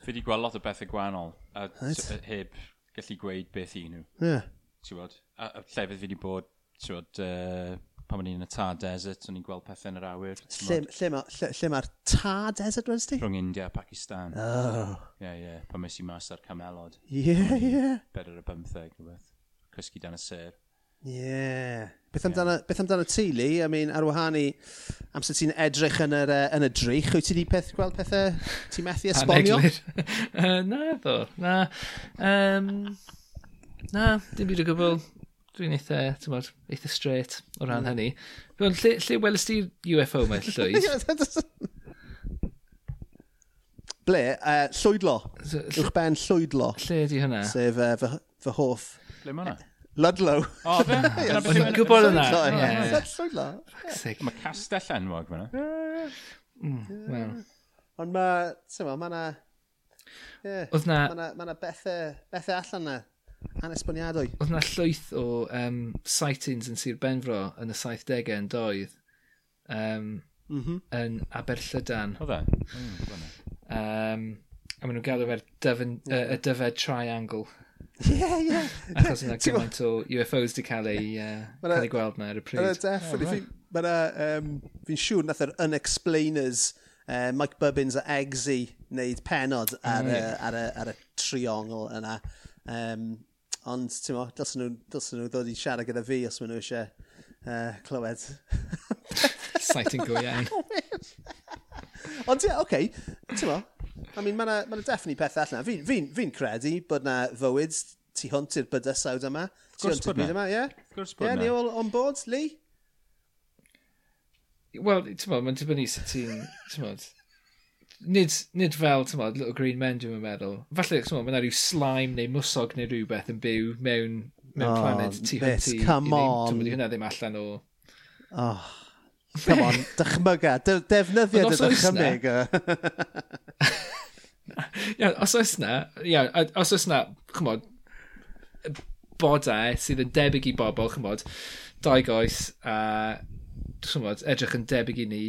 C: Fi wedi gweld lot o bethau gwahanol, a right. heb gallu gweud beth i nhw.
A: Yeah.
C: Ti'n a, a llefydd fi wedi bod, ti'n bod, uh, pan o'n i'n y ta desert, o'n i'n gweld pethau yn yr awyr.
A: Lle, lle, ma, lle, lle mae'r ta desert, wedyn ti?
C: Rhwng India a Pakistan.
A: Oh.
C: Ie, yeah, ie, yeah. pan mes i mas ar camelod.
A: Ie, yeah, ie. Yeah.
C: Bedair y bymtheg, rhywbeth. Cysgu dan y ser. Ie.
A: Yeah. Beth amdano, beth amdano ti, Lee? I mean, ar wahan i amser ti'n edrych yn, yr, uh, yn y drych, wyt ti wedi peth, gweld pethau ti'n methu esbonio?
B: uh, na, ddo. Na. Um, na, dim byd o gwbl. Dwi'n eitha, ti'n bod, eitha straight o ran mm. hynny. Dwi'n lle, lle welys ti UFO mae llwyd?
A: Ble? Uh, llwydlo. Uwch ben llwydlo.
B: Lle ydi hynna?
A: Sef uh, fy, fy hoff.
C: Ble mae hwnna?
A: Ludlow.
C: O, fe?
B: O'n i'n gwybod yna. Swyddla.
C: Mae castell enwog fyna.
B: Mm,
A: Ond mae, ti'n ma, mae yna...
B: Oedd na...
A: Mae yna bethau, bethau allan na. Anesboniadwy.
B: Oedd na llwyth o um, sightings yn Sir Benfro yn y 70au yn doedd. Um,
A: mm -hmm.
B: Yn Aberllydan.
C: Oedd e? Mm,
B: um, a maen nhw'n galw fe'r dyfed triangle.
A: Ie, ie.
B: Achos yna gymaint o UFOs di cael ei, uh, cael ei gweld na ar y pryd.
A: Mae'n definitely. Oh, right. um, fi'n siŵr nath yr Unexplainers, uh, Mike Bubbins a Eggsy, wneud penod mm. ar,
B: mm.
A: uh, ar, y, ar y triongl yna. Um, ond, ti'n mo, dylsyn nhw, dylsyn nhw ddod i siarad gyda fi os maen nhw eisiau uh, clywed.
B: Sighting go iawn.
A: Ond, ie, oce, okay, ti'n mo, I mean, mae yna ma definitely peth allan. Fi'n fi, fi, credu bod na fywyd tu hwnt i'r bydysawd yma. Tu hwnt i'r byd yma, ie?
C: Gwrs bod
A: yeah,
C: na.
A: Ie, ni all on board, Lee?
B: Wel, ti'n modd, mae'n dibynnu sut ti'n, ti'n modd, nid, nid fel, ti'n modd, Little Green Men, dwi'n meddwl. Falle, ti'n modd, mae'n rhyw slime neu mwsog neu rhywbeth yn byw mewn, mewn
A: oh,
B: planet tu hwnt i.
A: come on.
B: Ti'n modd, hynna ddim allan o...
A: Oh. Come on, dychmyga. De defnyddio dy dychymyg.
B: Iawn, os oes na, iawn, os oes na, chymod, bodau sydd yn debyg i bobl, chymod, dau goes a, chymod, edrych yn debyg i ni,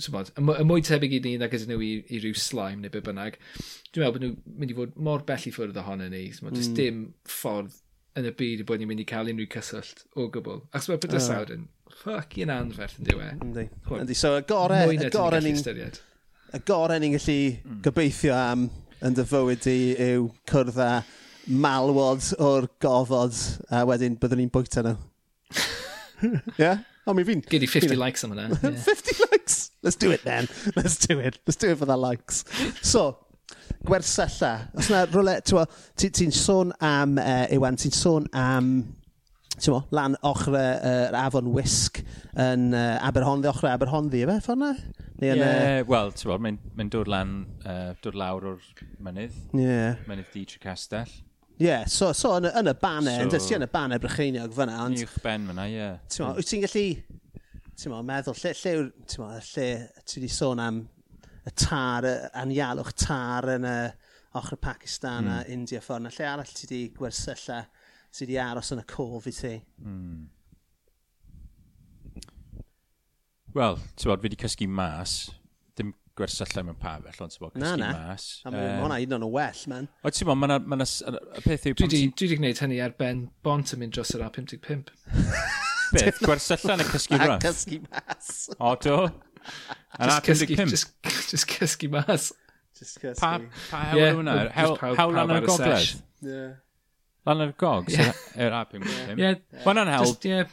B: chymod, y mwy tebyg i ni nag ydyn nhw i, i ryw slime neu be bynnag, dwi'n meddwl bod nhw'n mynd i fod mor bell i ffwrdd ohono ni, chymod, mm. dim ffordd yn y byd y bod ni'n mynd i cael unrhyw cyswllt o gwbl. Ac mae'n Bydysawd yn ffocin anferth yn diwe.
A: Yndi. Yndi, so y gore, y gore ni'n y gorau ni'n gallu mm. gobeithio am yn dy fywyd di yw cwrdd â malwod o'r gofod a wedyn byddwn ni'n bwyta nhw. yeah? O, mi fi'n...
B: Gyd i 50 likes am hwnna.
A: 50 likes! Let's do it then. Let's do it. Let's do it for the likes. So, gwersylla. Os na rwle, ti'n ti sôn am uh, Iwan, ti'n sôn am mo, lan ochr yr uh, afon Wisg yn uh, Aberhonddi, ochr Aberhonddi, efe, ffordd na? Ie, yeah,
C: uh... wel, ti'n bod, mae'n mae dod lan, uh, dod lawr o'r mynydd,
A: yeah.
C: mynydd di Castell.
A: Ie, yeah, so, so yn, yn y banau,
C: so,
A: yndes ti yn y banau brycheiniog fyna. Ond,
C: uwch ben fyna, ie.
A: Yeah. Ti'n wyt ti'n gallu, ti'n meddwl, lle, lle, ti'n lle ti wedi sôn am y tar, y anialwch tar yn y ochr Pakistan mm. a hmm. India ffordd, lle arall ti wedi gwersylla sydd wedi aros yn y cof i ti? Mm.
C: Wel, ti'n bod, fi wedi cysgu mas. Dim gwersylla mewn pa fell, ond ti'n bod, cysgu
A: na,
C: mas.
A: Na, na. Um, hwnna un yn o'n well, man.
C: O, ti'n bod, mae'n Ma y peth yw...
B: Dwi wedi gwneud hynny ar ben bont yn mynd dros yr A55.
C: Beth? Gwersylla yn y
A: cysgu
C: mas?
A: cysgu mas.
C: O, do? Yn A55?
B: Just, just cysgu mas.
A: Just cysgu.
C: Pa, pa hewl yeah,
B: hwnna?
C: Hewl lan
B: yn y
C: gogledd?
A: Yeah.
C: Lan yr gog,
B: yeah.
C: yr app
B: yn
C: gwybod. Ie. Mae'n
B: Just, Ie,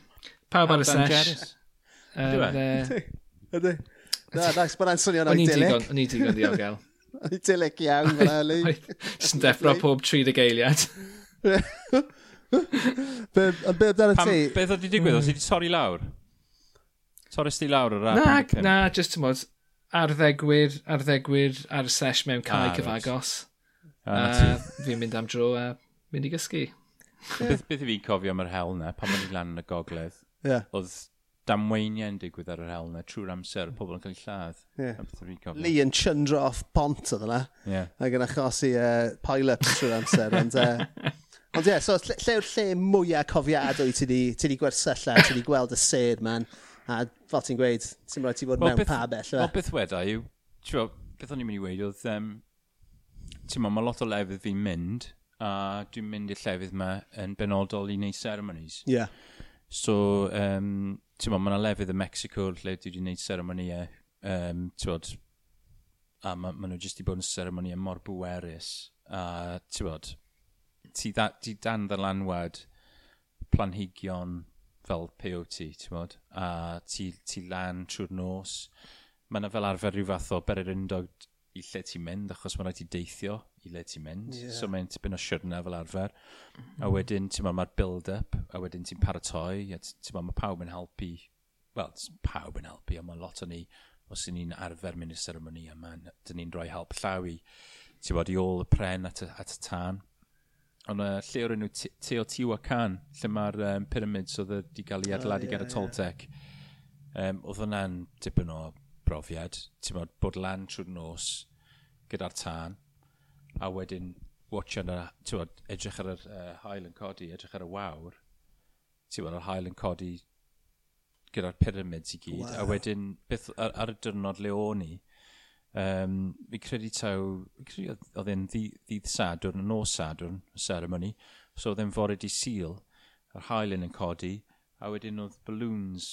B: pawb ar y sesh. Ydy.
A: Ydy. Na, nice, mae'n swnio'n
B: idyllic. O'n i digon ddiogel.
A: O'n i dilyg iawn fel Ali.
B: Jyst yn deffro pob 30 eiliad.
A: Be amdano ti?
C: Beth oedd i digwydd? Oedd i mm. torri lawr? Torres di lawr o'r
B: app?
C: Na,
B: na, just ti'n modd, arddegwyr, arddegwyr ar y sesh mewn cae
C: ah,
B: cyfagos.
C: Ah,
B: fi'n mynd am dro a mynd i gysgu. Yeah.
C: Beth, beth i fi'n cofio am yr hel na, pan mae'n i lan yn y gogledd,
A: yeah.
C: oedd damweiniau'n digwydd ar yr hel na, trwy'r amser, pobl yn cael ei lladd. Yeah.
A: Lee yn chyndro off bont oedd yna,
C: yeah.
A: ac yn achosi e, uh, pile-up trwy'r amser. ond, uh, ond yeah, so lle, lle yw'r lle mwyaf cofiadwy ti wedi gwersylla, ti wedi gweld y sed man, a fel ti'n gweud, ti'n rhaid ti fod
C: well,
A: mewn
C: beth,
A: pa
C: bell.
A: Wel,
C: beth weda yw, ti'n beth o'n i'n mynd i weid oedd, um, ti'n ma, mae lot o lefydd fi'n mynd, a dwi'n mynd i'r llefydd yma yn benodol i wneud ceremonies.
A: Ie. Yeah.
C: So, um, ti'n bod, mae yna lefydd yn Mexico lle dwi wedi wneud ceremoniau, um, e, ti'n bod, a maen ma nhw jyst wedi bod yn ceremoniau e mor bwerus, a ti'n bod, ti, da, ti dan ddylanwad planhigion fel POT, ti'n bod, a ti, ti lan trwy'r nos. Mae yna fel arfer rhyw fath o bererindod i lle ti'n mynd, achos mae'n rhaid i deithio, i le ti'n mynd. Yeah. So mae'n tipyn o siwrna fel arfer. Mm -hmm. A wedyn, ti'n ma, mae'r build-up, a wedyn ti'n paratoi, a ti'n ma, mae pawb yn helpu, wel, pawb yn helpu, a mae lot o ni, os ydyn ni'n arfer mynd i'r seremoni yma, dyn ni'n rhoi help llaw i, ti'n bod, i ôl y pren at y, at y tân. Ond uh, lle o'r enw Teotihuacan, lle mae'r um, pyramids oedd wedi cael ei adeiladu oh, yeah,
A: gan y
C: Toltec, yeah. um, oedd hwnna'n dipyn o brofiad. Ti'n bod, bod lan trwy'r nos gyda'r tân, a wedyn watcha na, tywod, edrych ar yr uh, hael yn codi, edrych ar y wawr, ti'n bod yr hael yn codi gyda'r pyramids i gyd,
A: wow.
C: a wedyn beth ar, ar y dyrnod le o'n i, um, fi credu taw, fi credu oedd e'n ddydd Sadwrn, yn nos Sadwrn, y ceremony, so oedd e'n fore di syl, yr hael yn codi, a wedyn oedd balloons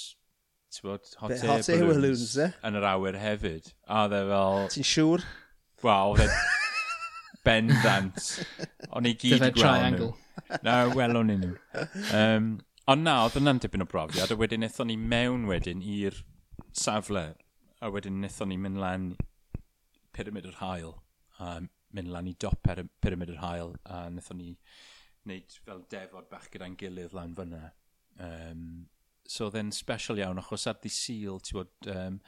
C: ti'n bod, hot,
A: Be,
C: air
A: hot air
C: balloons,
A: balloons eh?
C: yn yr awyr hefyd. A dde fel...
A: Ti'n siŵr?
C: Wel, oedd Bendant. O'n i gyd i gweld
B: triangle.
C: nhw. Na, wel o'n i nhw. Um, ond na, oedd yna'n dipyn o brofiad, a wedyn eithon ni mewn wedyn i'r safle, a wedyn eithon ni mynd lan pyramid yr hael, a mynd lan i dop pyramid yr hael, a eithon ni wneud fel defod bach gyda'n gilydd lan fyna. Um, so oedd e'n special iawn, achos ar di syl, ti'n bod, um,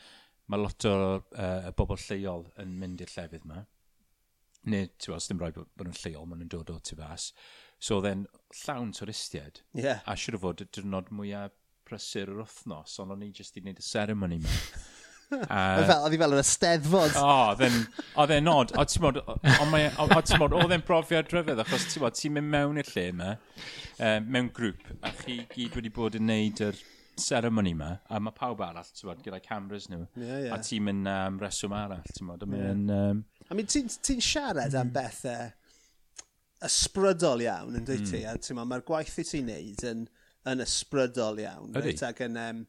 C: mae lot o uh, bobl lleol yn mynd i'r llefydd yma neu, ti'n bod, dim rhaid bod nhw'n lleol, maen nhw'n dod o tu fas. So then, llawn twristiaid.
A: Yeah.
C: A siwr o fod y dyrnod mwyaf prysur yr wythnos, ond o'n i jyst i wneud y ceremony ma. Uh,
A: fel, oedd hi fel yn ysteddfod.
C: O, oedd e'n nod. O, ti'n modd, oedd e'n brofiad rhyfedd, achos ti'n modd, ti'n mynd mewn i'r lle yma, uh, mewn grŵp, a chi gyd wedi bod yn neud yr er ceremony yma, a mae pawb arall, ti'n bod, gyda'i cameras nhw,
A: yeah, yeah.
C: a ti'n mynd um, reswm arall, ti'n bod, yeah. mynd... Um...
A: I mean, ti'n ti siarad am mm-hmm. bethau ysbrydol iawn, yn dweud mm. ti, a ti'n bod, mae'r gwaith i ti'n neud yn, yn ysbrydol iawn.
C: Ydy.
A: Right, ac yn, um,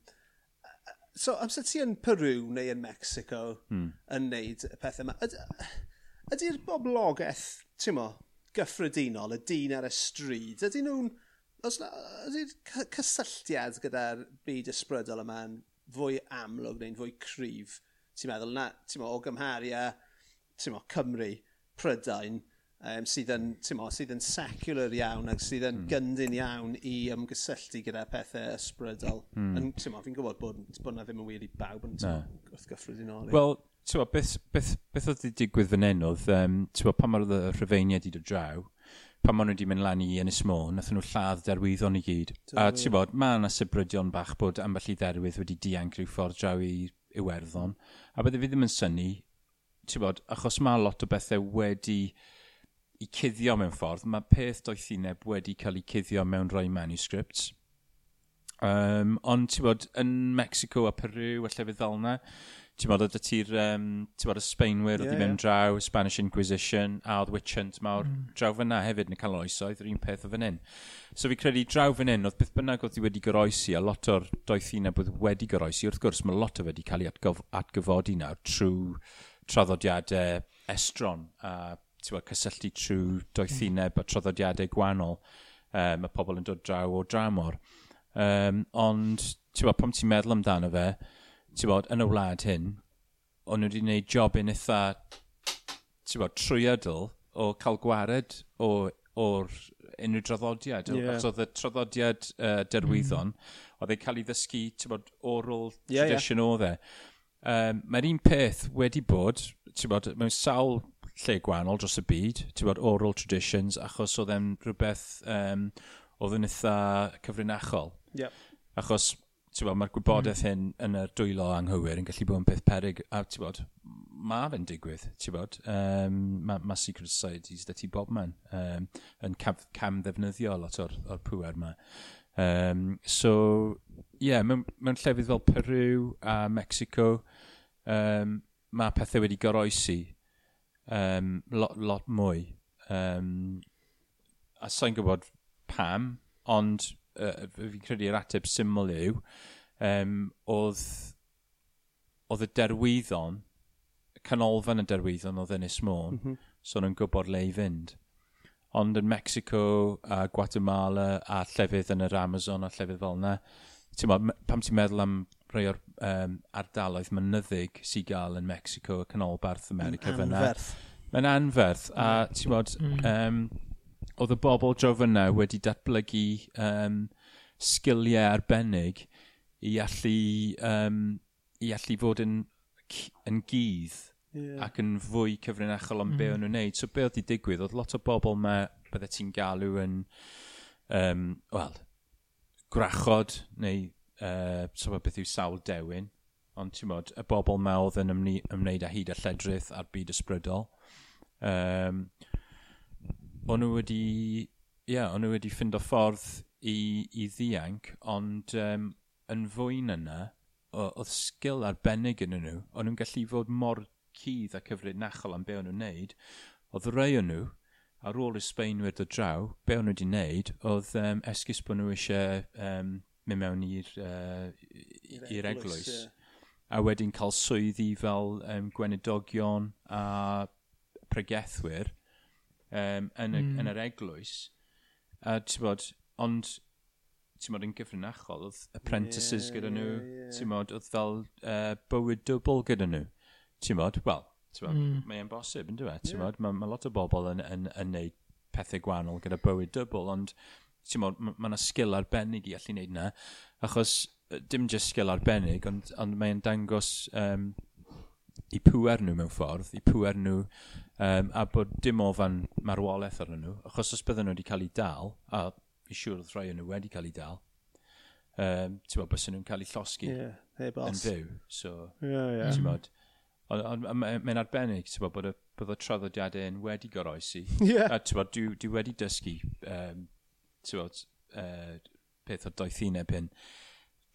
A: so, amser ti yn Peru neu yn Mexico
C: mm.
A: yn neud y pethau yma, ydy'r boblogaeth, ti'n mo, gyffredinol, y dyn ar y stryd, ydy nhw'n os na, ydy'r cysylltiad gyda'r byd ysbrydol yma'n fwy amlwg neu'n fwy cryf, ti'n meddwl na, ti'n meddwl, o gymharu a, ti'n meddwl, Cymru, Prydain, um, sydd, yn, mo, sydd yn secular iawn ac sydd yn mm. gyndyn iawn i ymgysylltu gyda pethau ysbrydol. Mm. Yn, fi'n gwybod bod, bod na ddim yn wir i bawb yn wrth gyffrwyd
C: i'n ori. Wel, beth, beth, beth oedd wedi digwydd fan hyn oedd, um, pan mae'r rhyfeiniad i dod draw, pan maen nhw wedi mynd lan i Ynys Môn, nath nhw lladd derwyddon i gyd. A ti'n bod, mae yna sybrydion bach bod ambell i dderwydd wedi dianc rhyw ffordd draw i Iwerddon. A bydde fi ddim yn syni, ti'n bod, achos mae lot o bethau wedi i cuddio mewn ffordd, mae peth doethineb wedi cael ei cuddio mewn rhoi manuscripts. Um, ond ti'n bod yn Mexico a Peru a llefydd fel yna, ti'n bod ydy ti'r um, bod, y Sbaenwyr yeah, oedd i mewn yeah. draw, Spanish Inquisition a oedd witch hunt mawr mm. draw fyna hefyd yn y canoloesoedd, yr un peth o fan hyn. So fi credu draw fan hyn, oedd beth bynnag oedd i wedi goroesi a lot o'r doethineb oedd wedi goroesi, wrth gwrs mae lot o wedi cael ei atgof atgyfodi nawr trwy traddodiadau estron a bod, cysylltu trwy doethineb a traddodiadau gwannol um, mae pobl yn dod draw o dramor. Um, ond, ti'n bod, pam ti'n meddwl amdano fe, ti'n bod, yn y wlad hyn, o'n nhw wedi gwneud job yn eitha, ti'n bod, trwyadl o cael gwared o, o'r unrhyw draddodiad. Yeah. Os oedd y traddodiad uh, derwyddon, mm. oedd ei cael ei ddysgu, ti'n bod, oral yeah, tradition yeah. oedd e. Um, Mae'r un peth wedi bod, ti'n bod, mewn sawl lle gwahanol dros y byd, ti'n bod, oral traditions, achos oedd e'n rhywbeth um, oedd yn eitha cyfrinachol. Yep. Achos, ti'n bod, mae'r gwybodaeth mm. hyn yn y dwylo anghywir yn gallu bod yn peth perig, A ti'n bod, mae fe'n digwydd, ti'n bod. Um, mae ma Secret Societies dy ti bob man um, yn cam, cam ddefnyddio lot o'r, or pwer yma. Um, so, ie, yeah, mewn, mewn llefydd fel Peru a Mexico, um, mae pethau wedi goroesi um, lot, lot mwy. Um, a sa'n gwybod pam, ond uh, fi'n credu yr ateb syml yw, um, oedd, oedd y derwyddon, canolfan y derwyddon oedd Ynys Môn, mm -hmm. so nhw'n gwybod le i fynd. Ond yn Mexico a Guatemala a llefydd yn yr Amazon a llefydd fel yna, pam ti'n meddwl am rhai o'r um, ardaloedd mynyddig sy'n gael yn Mexico a canolbarth America fyna. Anferth. Mae'n anferth. A ti'n bod, mm. um, oedd y bobl drofyna wedi datblygu um, sgiliau arbennig i allu, um, i allu fod yn, yn gydd yeah. ac yn fwy cyfrinachol am mm. be mm-hmm. o'n nhw'n neud. So be oedd i digwydd, oedd lot o bobl ma bydde ti'n galw yn, um, wel, gwrachod neu uh, so beth yw sawl dewin. Ond ti'n modd, y bobl ma oedd yn ymwneud â hyd a lledrith a'r byd ysbrydol. Um, o'n nhw wedi, ie, yeah, o'n nhw wedi ffind o ffordd i, i ddianc, ond um, yn fwy'n yna, oedd sgil arbennig yn nhw, o'n nhw'n gallu fod mor cydd a cyfrinachol am be o'n nhw'n neud, oedd rei o'n nhw, ar ôl y Sbeinwyr dod draw, be o'n nhw wedi neud, oedd um, esgus bod nhw eisiau um, mynd mewn i'r uh, eglwys. eglwys. Yeah. A wedyn cael swyddi fel um, gwenedogion a pregethwyr um, yn, y, mm. yn yr eglwys. A ti'n bod, ond ti'n bod yn gyfrinachol, oedd apprentices yeah, gyda nhw, yeah, yeah. ti'n bod, oedd fel uh, bywyd dwbl gyda nhw. Ti'n bod, wel, mm. mae'n bosib, yn dweud, ti'n bod, mae e? ma lot o bobl yn, yn, yn, neud pethau gwahanol gyda bywyd dwbl, ond ti'n bod, mae yna sgil arbennig i allu wneud yna, achos dim just sgil arbennig, ond, ond mae'n dangos um, i pwer nhw mewn ffordd, i pwer nhw um, a bod dim ofan marwolaeth arnyn nhw, achos os bydden nhw wedi cael ei dal, a fi siŵr oedd rhai nhw wedi cael ei dal, um, ti'n bod, bysyn nhw'n cael ei llosgi yeah, yn fyw. So, yeah, yeah. ti'n bod, ond mae'n arbennig, ti'n bod, bod y bydd y traddodiadau yn wedi goroesi. Yeah. A ti'n bod, dwi, dwi wedi dysgu, um, ti'n bod, uh, peth o doethineb hyn,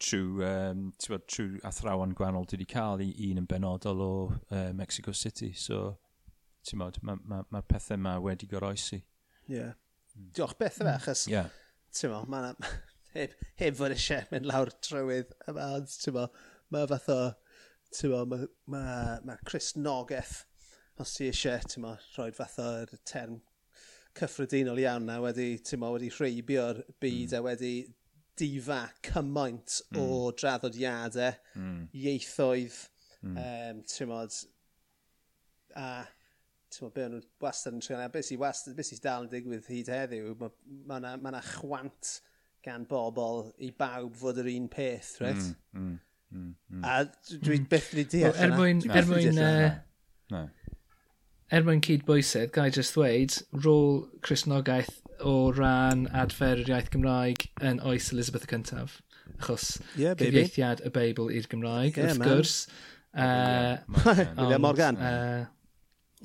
C: trwy, um, bod, trwy athrawon gwahanol dwi wedi cael i un yn benodol o uh, Mexico City. So, mae'r ma, ma, pethau yma wedi goroesi.
A: Ie. Yeah. Mm. Diolch beth yma, hmm. achos, yeah. ti'n mo, ma, heb, heb fod eisiau mynd lawr trywydd yma, ond ti'n mo, mae fath o, ti'n mo, mae ma, ma Chris Nogeth, os ti eisiau, ti'n mo, rhoi fath o'r term cyffredinol iawn na wedi, ti'n mo, wedi rheibio'r byd mm. a wedi difa cymaint mm. o draddodiadau, mm. ieithoedd, mm. um, ti'n modd, a Ti'n be o'n nhw wastad yn trio beth sy'n wastad, beth sy'n dal yn digwydd hyd heddiw, mae ma yna ma ma chwant gan bobl i bawb fod yr un peth, right?
C: Mm, mm, mm,
A: A dwi mm. beth wedi deall
B: well, Er mwyn, er mwyn, uh, er mwyn cydbwysedd, gai just dweud, rôl Cresnogaeth o ran adfer yr iaith Gymraeg yn oes Elizabeth y cyntaf. Achos
A: yeah,
B: cyfieithiad y Beibl i'r Gymraeg,
A: yeah,
B: wrth
A: man.
B: gwrs. Uh,
A: yeah, Morgan.
B: Uh,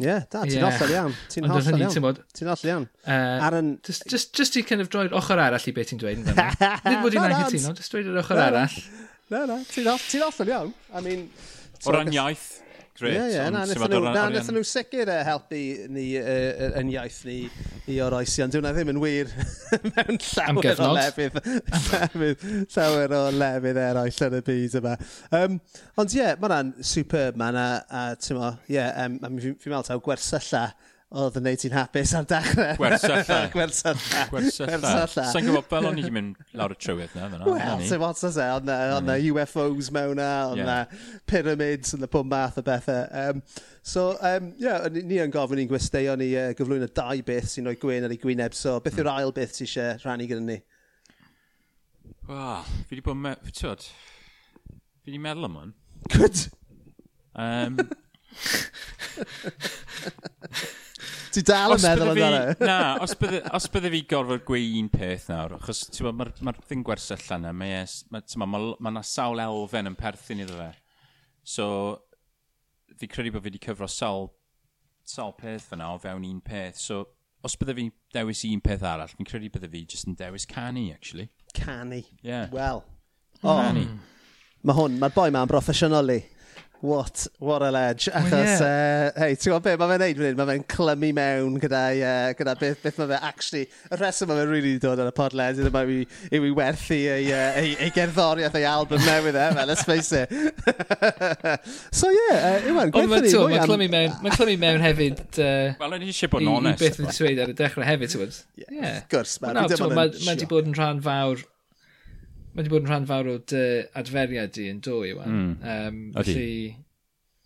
A: yeah, da, ti'n
B: yeah.
A: hollol iawn. Ti'n hollol iawn.
B: Mod,
A: ti'n hollol iawn.
B: Uh,
A: Ar yn...
B: Just, just, just i kind of droi'r ochr arall i beth ti'n dweud. Nid bod i'n anghytuno, just droi'r ochr arall.
A: Na, na, ti'n hollol iawn. I mean...
C: O ran iaith. Gret.
A: Ie, ie, na, nethon nhw, na, nethon nhw sicr uh, helpu ni uh, yn iaith ni i o'r oesi, ond diwna ddim yn wir mewn llawer o lefydd, lefydd, llawer o lefydd eraill yn y byd yma. Um, ond ie, yeah, mae'n superb man a, a ti'n mo, ie, yeah, um, fi'n meddwl taw gwersylla oedd yn neud ti'n hapus ar dechrau.
C: Gwersylla.
A: Gwersylla.
C: Gwersylla. Sa'n gwybod, fel o'n i wedi mynd lawr y trywydd na.
A: Wel,
C: sy'n
A: wat sa se, ond na UFOs mewn na, ond na pyramids yn y pwm math o bethau. Um, so, um, yeah, ni yn gofyn i'n gwesteion ni uh, gyflwyn y dau beth sy'n o'i gwyn ar ei gwyneb. So, beth yw'r ail beth sy'n eisiau rhannu gyda ni?
C: Wel, fi wedi bod... Me... Tyd, fi wedi meddwl am hwn.
A: Good!
C: Um,
A: Ti dal yn meddwl amdano?
C: Na, os bydde, os bydde fi gorfod gweud un peth nawr, achos mae'r ma, ma thing gwers yna, mae e ma, ma, ma, ma na sawl elfen yn perthyn iddo fe. So, fi credu bod fi wedi cyfro sawl, sawl peth fyna o fewn un peth. So, os bydde fi dewis un peth arall, fi'n credu bydde fi just yn dewis canu, actually.
A: Canu?
C: Yeah.
A: Wel. Oh.
C: Canu.
A: Mae hwn, mae'r boi ma'n broffesiynol i. What, what a ledge. Achos, well,
B: yeah.
A: Eh, uh, hei, ti'n gwybod beth mae fe'n neud fan hyn? Mae fe'n clymu mewn gyda, uh, eh, gyda beth, beth mae fe actually... Y rheswm mae fe'n really dod ar y podled ydy mae yw i werthu ei, uh, ei, ei gerddoriaeth ei album newydd e, fel, let's face it. so ie, yeah, uh, Iwan, gwerthu ni
B: mwy am... Clymu mewn, mae'n clymu mewn hefyd... Uh,
C: Wel, yn eisiau bod yn onest.
B: I beth wedi dweud ar y dechrau hefyd, ti'n gwybod? Ie.
A: yeah. Gwrs, mae'n
B: ma,
A: ma, ma,
B: ma,
A: ma, ma,
B: ma, ma,
A: ma,
B: ma, ma, ma, ma, Mae wedi bod yn rhan fawr o dy adferiad di yn do, Iwan.
C: Mm.
B: Um,
C: Odi.
B: Felly,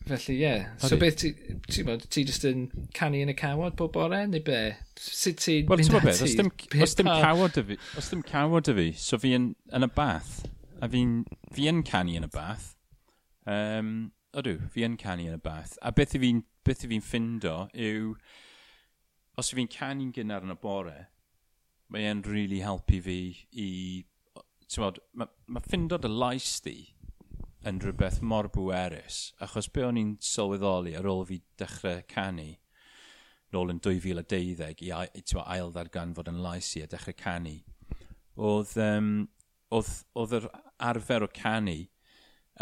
B: Felly, ie. Yeah. So beth ti, ti'n bod, ti jyst yn canu yn y cawod bob bore, neu be? Sut ti'n
C: well,
B: mynd ati?
C: Os dim, os dim cawod y fi, os dim cawod y fi, so fi yn, yn y bath, a fi'n fi yn canu yn y bath. Um, odw, fi yn canu yn y bath. A beth i fi'n beth i fi'n ffindo yw, os fi'n canu'n gynnar yn y bore, mae e'n really helpu fi i ti'n bod, mae ma ffindo dy lais di yn rhywbeth mor bwerus, achos be o'n i'n sylweddoli ar ôl fi dechrau canu, nôl yn 2012 i ail ddarganfod yn lais i a dechrau canu, oedd, um, oedd, oedd yr arfer o canu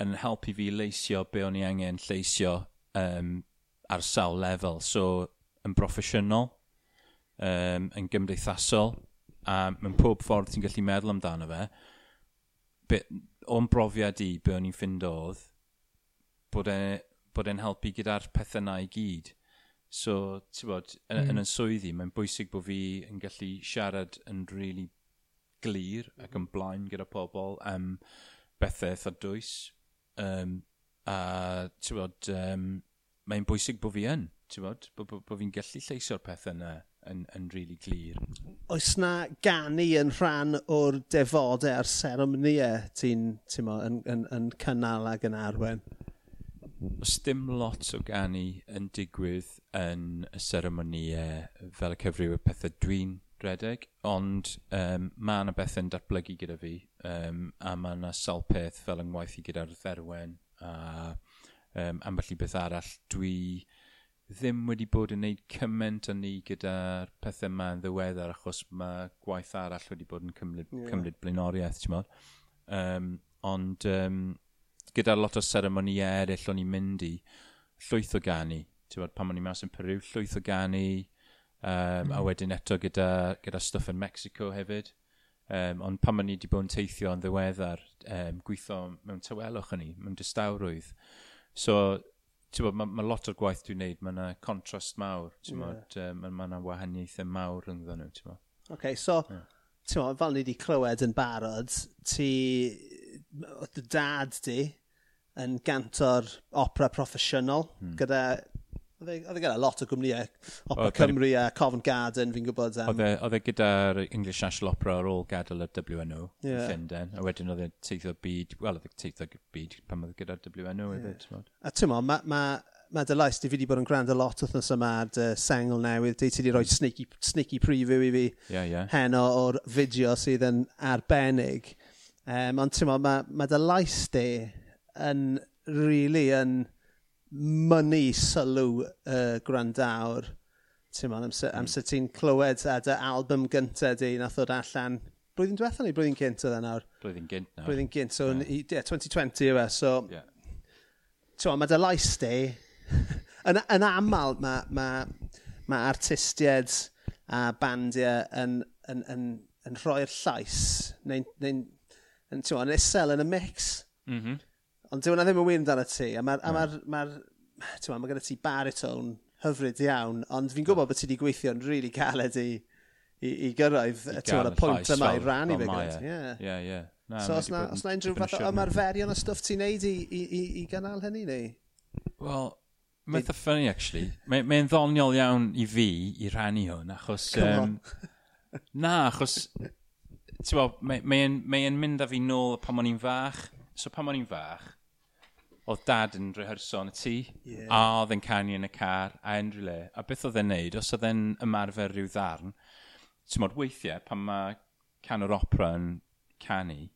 C: yn helpu fi leisio be o'n i angen leisio um, ar sawl lefel. So, yn broffesiynol, um, yn gymdeithasol, a mewn pob ffordd ti'n gallu meddwl amdano fe, o'n brofiad i, be o'n i'n ffind oedd, bod e'n bod e'n helpu gyda'r pethau na i gyd. So, ti'n bod, yn, mm. yn y swyddi, mae'n bwysig bod fi yn gallu siarad yn really glir ac yn blaen gyda pobl am bethau eitha dwys. Um, a, ti'n bod, um, mae'n bwysig bod fi yn, ti'n bod, bod, bod, bod fi'n gallu lleisio'r pethau yna yn, yn really glir.
A: Oes na ganu yn rhan o'r defodau a'r seremoniau ti'n ti yn, yn, yn cynnal ac yn arwen?
C: Oes dim lot o ganu yn digwydd yn y seremoniau fel y cyfrif y pethau dwi'n redeg, ond um, mae yna bethau'n datblygu gyda fi, um, a mae yna sawl peth fel yngwaith i gyda'r dderwen, a um, ambell i beth arall dwi ddim wedi bod yn gwneud cymaint o ni gyda'r pethau yma yn ddiweddar achos mae gwaith arall wedi bod yn cymryd, yeah. cymryd blaenoriaeth, ti'n modd. Um, ond um, gyda lot o seremoni eraill o'n i'n mynd i, llwyth o gani. Ti'n bod pan o'n i'n mas yn Peru, llwyth o gani, um, mm. a hmm. wedyn eto gyda, gyda stuff yn Mexico hefyd. Um, ond pan o'n i wedi bod yn teithio yn ddiweddar, um, gweithio mewn tywelwch o'n i, mewn distawrwydd. So, ti'n bod, mae ma lot o'r gwaith dwi'n neud, mae yna contrast mawr, ti'n
A: yeah.
C: bod, um, mae yna wahaniaethau mawr ynddo nhw, ti'n bod.
A: Ok, so,
C: yeah.
A: ti'n bod, fel ni wedi clywed yn barod, ti, dy dad di yn gantor opera proffesiynol,
C: hmm.
A: gyda E, oedd e gyda lot o gwmnïau,
C: Opera e
A: Cymru a Covent Garden, fi'n gwybod am.
C: E, oedd e gyda'r English National Opera ar ôl gadael y WNO yeah. Llundain, a wedyn oedd e teithio byd, wel, oedd e teithio byd pan oedd e gyda'r WNO
A: yeah.
C: hefyd.
A: A ti'n mo, mae ma, ma dy lais, di fi wedi bod yn gwrando lot wythnos yma ar dy sengl newydd, di ti wedi rhoi sneaky, sneaky preview i fi
C: yeah, yeah.
A: heno o'r fideo sydd yn arbennig. Um, ond ti'n mo, mae ma dy lais di yn, really, yn... Really, mynnu sylw uh, gwrandawr. Ti'n ma'n amser, amser hmm. ti'n clywed a dy album gyntaf di nath ddod allan blwyddyn diwethaf neu blwyddyn gynt oedd e nawr?
C: Blwyddyn gynt nawr.
A: Blwyddyn gynt, so yeah. Yeah, 2020 yw e, so...
C: Yeah.
A: Tewa, mae dy lais di, yn, yn aml mae ma, ma artistiaid a bandiau yn, yn, yn, yn rhoi'r llais, neu'n neu, n, n, n, isel yn y mix.
C: Mm.
A: Ond dyw hwnna ddim yn wir amdano ti, a mae'r ma, ma, ma, ma, ma gyda ti baritone hyfryd iawn, ond fi'n gwybod bod ti wedi gweithio'n rili really caled i, i, i gyrraedd y pwynt yma i rannu fe gyda.
C: E.
A: Ie,
C: ie.
A: So os na, os na unrhyw fath o ymarferion o stwff ti'n neud i, i, i, i gynnal hynny neu?
C: Wel, Mae'n ffynnu, actually. Mae'n mae ddoniol iawn i fi i rannu hwn, achos... Um, na, achos... Ti'n bod, mae'n mae mae mynd â fi nôl pan o'n i'n fach. So pan o'n i'n fach, oedd dad yn rehearso yn y tŷ,
A: yeah.
C: a oedd yn canu yn y car, a unrhyw le. A beth oedd e'n neud, os oedd e'n ymarfer rhyw ddarn, ti'n modd weithiau, pan mae can o'r opera yn canu,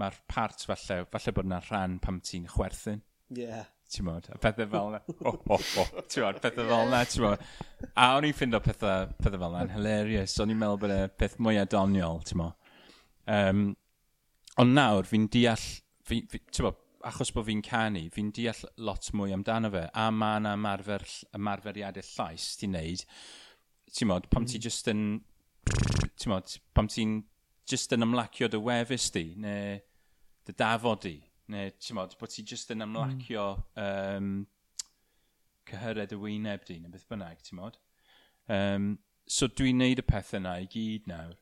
C: mae'r part falle, falle bod yna rhan pam ti'n chwerthin.
A: Ie. Yeah.
C: Ti'n modd, a pethau fel yna. Oh, oh, oh. Ti'n modd, pethau fel yna, ti'n modd. A o'n i'n ffind pethau, pethau fel yna'n hilarious. O'n i'n meddwl bod e peth mwy adoniol, ti'n modd. Um, ond nawr, fi'n deall, fi, fi, ti'n modd, achos bod fi'n canu, fi'n deall lot mwy amdano fe, a mae yna ymarfer, ymarferiadau llais ti'n neud, ti'n modd, pam mm. ti just yn, ti'n modd, pam ti'n just yn ymlacio dy wefus di, neu dy dafod di, neu ti'n modd, bod ti just yn ymlacio um, cyhyred y wyneb di, neu beth bynnag, ti'n modd. Um, so dwi'n neud y pethau yna i gyd nawr,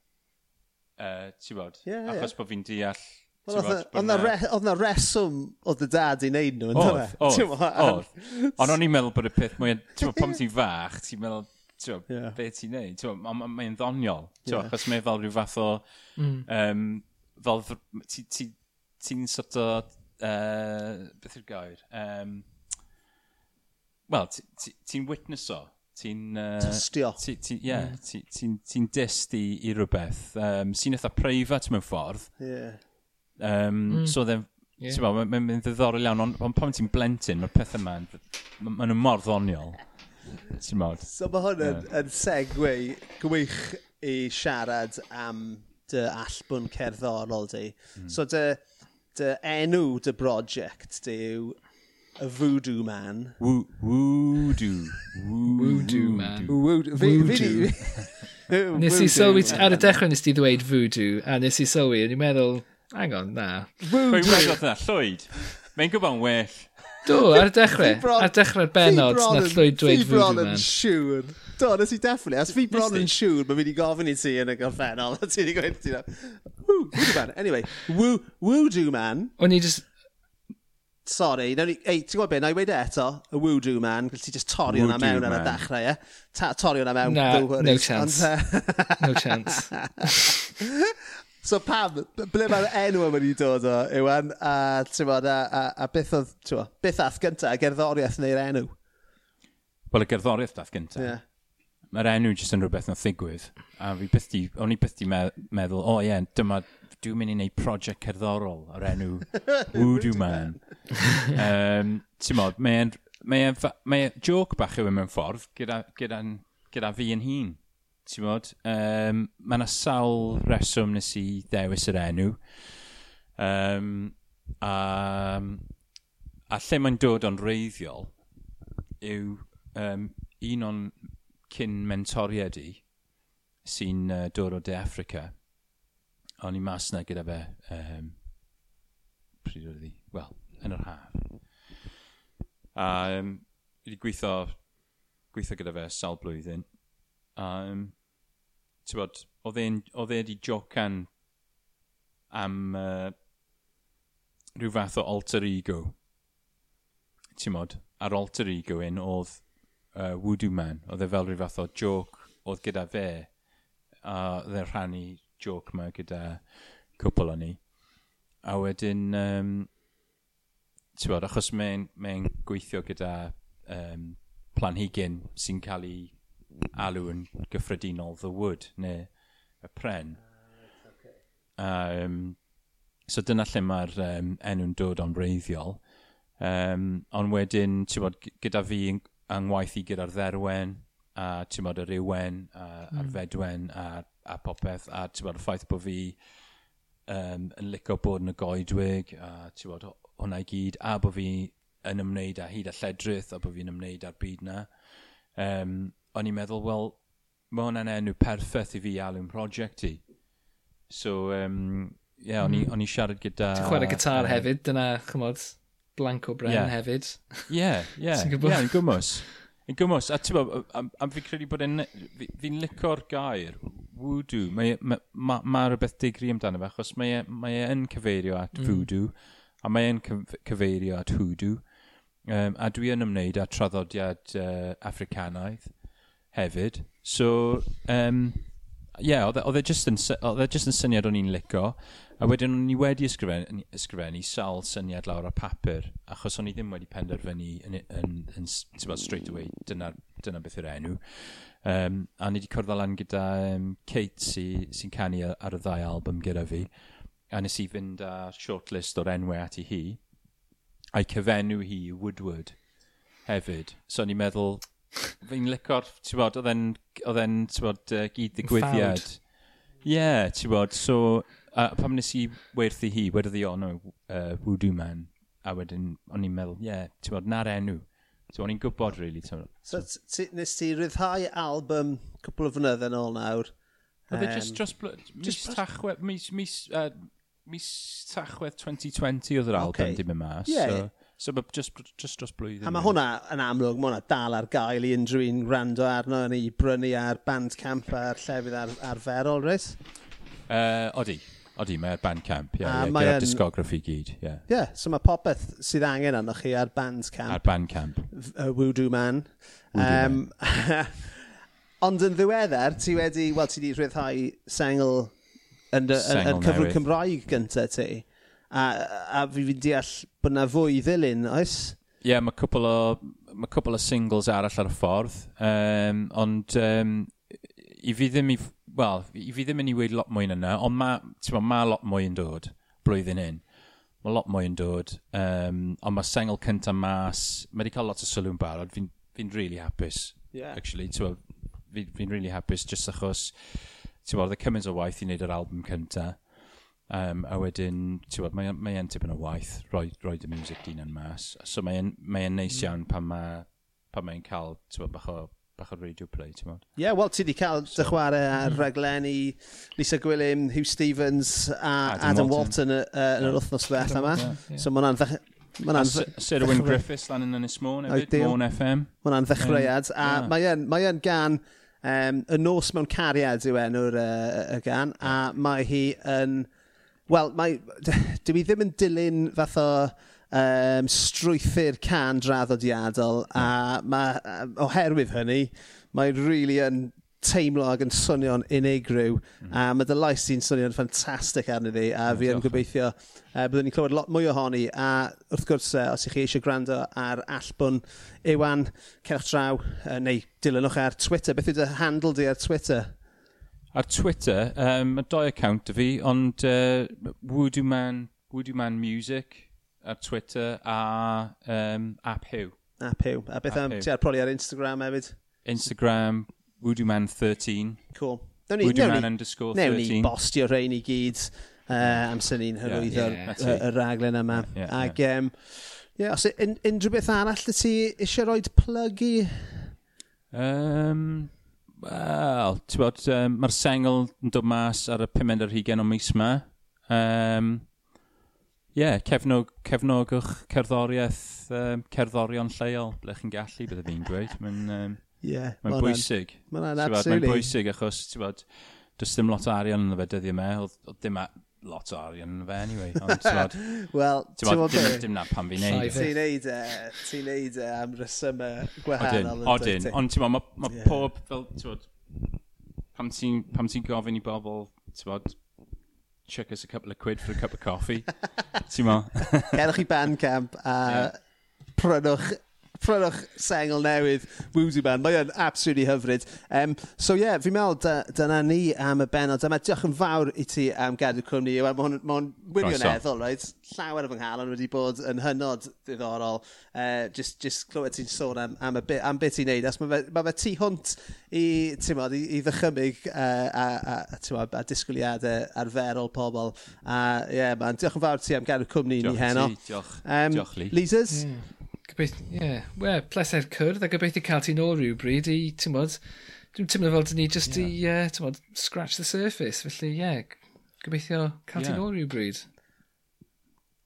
C: uh, ti'n modd,
A: yeah,
C: achos yeah. bod fi'n deall
A: Oedd na reswm oedd y dad i wneud nhw, yn dda?
C: Oedd, oedd, Ond o'n i'n meddwl bod y peth, mae'n, pam ti'n fach, ti'n meddwl, ti'n
A: yeah.
C: be ti'n neud? Mae'n ddoniol, yeah. achos mae fel rhyw fath o, um, fel, ti'n ti, ti sort o, uh, beth yw'r gair? Um, Wel, ti'n witness o. ti'n... Uh,
A: Tystio.
C: Ie, ti, ti, yeah, mm. ti'n ti, ti, dyst i, i rhywbeth. Um, sy'n eitha preifat mewn ffordd.
A: Ie.
C: Um, mm. So
B: oedd
C: Yeah. Ti'n meddwl, mae'n mynd ddiddorol iawn, ond on, pan ti'n blentyn, mae'r pethau yma, maen nhw mor ddoniol. Ti'n meddwl?
A: So mae hwn yn, yeah. yn segwe gwych i siarad am dy allbwn cerddorol di.
C: Mm.
A: So dy, dy enw dy brosiect di yw y Voodoo Man.
C: Woo, voodoo.
B: Voodoo Man.
A: Voodoo.
B: Voodoo. Nes i sylwi, ar y dechrau nes ti ddweud Voodoo, a nes i sylwi, o'n i'n meddwl Hang on, na.
C: Woo, Pwy wedi na? Llwyd? Mae'n gwybod yn well.
B: Do, ar y dechrau. ar y dechrau'r benod na Llwyd dweud Voodoo Man.
A: Fi bron yn siŵr. Do, nes i definitely. As fi bron yn siŵr, mae'n mynd i gofyn i ti yn y gorffennol. A ti wedi gweud ti na. Woo, Voodoo Man. Anyway, woo, Voodoo Man.
B: O'n i just...
A: Sorry, no, ei, ti'n gwybod beth, na i weid eto, y Voodoo Man, gallu ti just torri hwnna mewn ar y dechrau, ie? Torri hwnna mewn, no,
B: no chance. no chance.
A: So pam, ble mae'r enw yma wedi dod o, Iwan, a, tywod, a, a, a beth oedd, tywod, beth ath gyntaf, y gerddoriaeth neu'r enw?
C: Wel, y gerddoriaeth dath gyntaf.
A: Yeah.
C: Mae'r enw jyst yn rhywbeth nath ddigwydd. A fi byth di, o'n i byth di meddwl, o oh, ie, yeah, dyma, dwi'n mynd i wneud prosiect cerddorol o'r enw Voodoo Man. um, Ti'n modd, mae'n mae, mae, mae e-, joke bach yw e mewn ffordd gyda, gyda, gyda fi yn hun ti'n bod? Um, mae yna sawl reswm nes i ddewis yr enw. Um, a, a lle mae'n dod o'n reiddiol yw um, un o'n cyn mentoriad i sy'n uh, dod o De Africa. O'n i mas na gyda fe um, pryd oedd hi? Wel, yn yr haf. A um, wedi gweithio, gweithio gyda fe sawl blwyddyn. A um, bod, oedd e wedi jocan am uh, rhyw fath o alter ego. Ti'n mod, ar alter ego un oedd uh, Voodoo Man, oedd e fel rhyw fath o joke oedd gyda fe, a oedd e'n rhannu joke yma gyda cwpl o'n ni. A wedyn, um, ti'n bod, achos mae'n mae gweithio gyda um, planhigyn sy'n cael ei alw yn gyffredinol the wood, neu y pren. Um, so dyna lle mae'r um, enw'n dod o'n breiddiol. Um, ond wedyn, ti'n bod, gyda fi yng ngwaith i gyda'r dderwen, a ti'n bod, yr iwen, a, mm. a'r hmm. fedwen, a, a popeth, a ti'n bod, y ffaith bod fi um, yn licio bod yn y goedwig, a ti'n bod, hwnna i gyd, a bod fi yn ymwneud â hyd a lledrith, a bod fi'n ymwneud â'r byd na. Um, o'n i'n meddwl, wel, mae hwnna'n enw perffaith i fi alw'n prosiect i. So, um, yeah, o'n mm. on i siarad gyda...
B: Ti'n chwarae gitar uh, hefyd, dyna, chymod, blanco bren yeah. hefyd.
C: Yeah, yeah, yeah, yn gwmws. Yn gwmws, a ti'n bod, am a, fi credu bod e'n... Fi'n fi licor gair, voodoo. Mae e, ma, ma, ma rhywbeth digri amdano fe, achos mae e'n e cyfeirio at mm. voodoo, a mae e'n cyfeirio at hoodoo. Um, a dwi yn ymwneud â traddodiad uh, Africanaidd hefyd. So, um, ie, yeah, oedd e, e just e yn syniad o'n i'n lico. A wedyn o'n i wedi ysgrifennu, ysgrifennu sawl syniad lawr a papur, achos o'n i ddim wedi penderfynu yn, yn, yn, yn straight away, dyna, dyna beth yw'r enw. Um, a ni wedi cwrdd lan gyda um, Kate sy'n sy, canu ar y ddau album gyda fi. A nes i fynd â shortlist o'r enwau at i hi, a'i cyfenw hi Woodward hefyd. So o'n i'n meddwl, fi'n licor, ti'n bod, oedd e'n, ti'n bod, uh, gyd digwyddiad. Ie, yeah, ti'n bod, so, uh, pam nes i werthu hi, wedodd i, o, uh, Voodoo Man, a wedyn, o'n i'n meddwl, ie, yeah, ti'n bod, na'r enw. So, o'n i'n gwybod, really, ti'n bod. So,
A: so nes ti ryddhau album cwpl o fynedd yn ôl nawr.
C: Oedd e just dros... Mis tachwedd... Mis... Mis... Uh, mis tachwedd 2020 oedd yr album okay. dim yn mas. Ie, yeah, so. So mae just, just dros blwyddyn.
A: A mae hwnna yn amlwg, mae hwnna dal ar gael i unrhyw un rando arno yn ei brynu ar Bandcamp a'r llefydd ar, arferol, Rhys?
C: Uh, odi. Odi, mae Bandcamp, ie. Yeah, yeah, gyda'r discography gyd, ie. Yeah.
A: Yeah, so mae popeth sydd angen arno chi ar Bandcamp.
C: Ar Bandcamp.
A: Uh, Voodoo Man. Woodoo um, man. ond yn ddiweddar, ti wedi, wel, ti wedi rhyddhau sengl yn, yn, yn cyfrwng Cymraeg gyntaf ti a, a fi fi'n deall bod na fwy ddilyn, oes?
C: Ie, yeah, mae cwpl o, ma cwpl o singles arall ar y ffordd, um, ond um, i fi ddim i, Wel, i fi ddim yn i weid lot mwy yna, ond mae ma, ma lot mwy yn dod blwyddyn hyn. Mae lot mwy yn dod, um, ond mae sengl cyntaf mas, mae wedi cael lot o sylw yn barod, fi'n fi, fi really hapus, yeah. actually. Fi'n fi, really hapus just achos, ti'n bod, oedd y cymaint o waith i wneud yr album cyntaf Um, a wedyn, ti'n bod, mae, mae e'n tipyn o waith, roi, roi dy music dyn yn mas. So mae e'n mae neis hmm. iawn pan mae pan mae'n cael, ti'n bod, bach o, bach o radio play, ti'n bod.
A: Ie, yeah, wel, ti wedi cael so, dy chwarae ar mm. raglenni Lisa Gwilym, Hugh Stevens a Adam, Adam Walton yn yr wythnos beth yma. Yeah, yeah. So mae hwnna'n
C: Mae'n. Sir Owen Griffiths lan yn Ynys Môn hefyd, Môn FM.
A: Mae'n an ddechreuad. A yeah. mae'n mae gan um, y nos mewn cariad yw enw'r uh, y gan, a mae hi yn Wel, mae... dwi ddim yn dilyn fath o um, strwythyr can draddodiadol, a mae, um, oherwydd hynny, mae'n really yn teimlo ac yn swnio'n unigryw, mm. a mae dy lais sy'n swnio'n ffantastig arni fi, a fi yn gobeithio uh, byddwn ni'n clywed lot mwy ohoni, a wrth gwrs, uh, os ych chi eisiau gwrando ar allbwn Iwan, cerwch draw, uh, neu dilynwch ar Twitter, beth yw dy handle di ar Twitter?
C: ar Twitter, um, mae doi account y fi, ond uh, Voodoo, Man, Voodoo Man Music ar Twitter a um, App Hew.
A: App Hew. A beth am, ti ar proli ar Instagram hefyd?
C: Instagram, Voodoo Man 13.
A: Cool.
C: Newn ni, Voodoo newn Man ni, underscore 13. Newn
A: ni bostio rhain i gyd uh, amser ni'n hyrwyddo'r yeah, yeah, y raglen yma. Yeah, yeah, Ag, yeah. Um, yeah, os e- unrhyw beth arall ti eisiau rhoi plug i?
C: Um, Wel, ti'n bod, um, mae'r sengl yn dod mas ar y pimend ar 20 o mis yma. Um, Ie, yeah, cefnog, cefnogwch cerddoriaeth, um, cerddorion lleol, ble chi'n gallu, bydde fi'n gweud. Mae'n um, yeah, mae bwysig.
A: Mae'n absolutely.
C: Mae'n bwysig achos, ti'n bod, does dim lot o arian yn y fe dyddiau e me, oedd dim, lot o arian yn fe, anyway. Ond,
A: Wel, ti'n bod,
C: dim, dim na pan fi'n neud. E.
A: Ti'n neud e, ti'n neud e am resymau gwahanol.
C: Odyn,
A: odyn.
C: Ond ti'n bod, mae ma
A: yeah.
C: pob, fel, ti'n bod, pam ti'n gofyn i bobl, ti'n bod, chuck us a couple of quid for a cup of coffee. ti'n bod?
A: Cerwch i Bandcamp a
C: yeah.
A: prynwch prynwch sengl newydd, Woozy Band. Mae yn absolutely hyfryd. Um, so ie, yeah, fi'n meddwl dyna ni am y benod yma. Diolch yn fawr i ti am gadw cwmni. Mae o'n wirioneddol, right? Llawer o fy nghalon wedi bod yn hynod ddiddorol. Uh, just, just clywed ti'n sôn am, am, y bit, am bit i'n neud. As mae fe, ma fe tu hwnt i, mod, i, i ddychymyg uh, a, a, a, mod, a disgwyliadau arferol pobl. A ie, yeah, man, diolch yn fawr ti am gadw cwmni
C: diolch ni
A: heno.
C: Ti, diolch,
A: um,
C: diolch, Lee.
A: Leasers?
B: Mm. Gobeithio, ie. Yeah. We, pleser cwrdd a gobeithio cael ti nôl rhywbryd i, ti'n modd, dwi'n teimlo fel dyn ni just yeah. i, uh, ti'n modd, scratch the surface. Felly, ie, yeah, gobeithio cael yeah.
C: ti
B: nôl rhywbryd.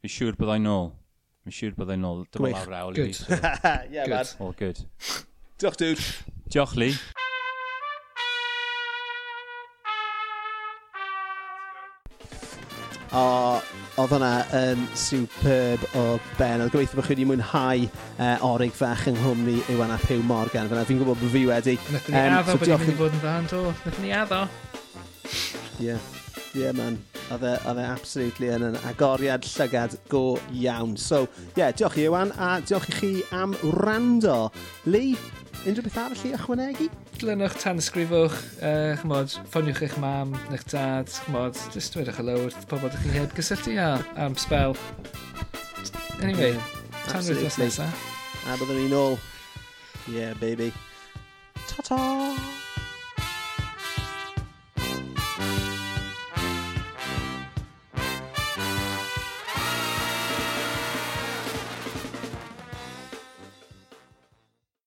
C: Fi siŵr byddai'n nôl. Fi'n siŵr byddai'n nôl. Dyma lawr awl i fi. So.
A: yeah,
B: good.
A: lad.
C: All good.
A: Diolch, dude.
C: Diolch, Lee.
A: O, oedd hwnna yn superb o Ben. Oedd gobeithio bod chi wedi mwynhau uh, orig fach yng Nghymru Iwan a Pew Morgan. Fyna fi'n gwybod bod fi wedi.
B: Nethon ni
A: um,
B: addo
A: so
B: bod ni'n mynd
A: i
B: fod yn dda yn do. Nethon ni addo.
A: Ie. Yeah. Yeah, man. Oedd e, oedd e absolutely yn an, yn agoriad llygad go iawn. So, ie, yeah, diolch i Iwan, a diolch i chi am rando. Lee, unrhyw beth arall i ychwanegu?
B: Glynwch tansgrifwch, uh, chymod, ffoniwch eich mam, eich dad, chymod, jyst dwedwch y lawr, pobl ydych chi heb gysylltu a, am spel. Anyway, tan
A: rwy'n
B: dros nesaf.
A: A byddwn ni'n ôl. Yeah, baby. Ta-ta!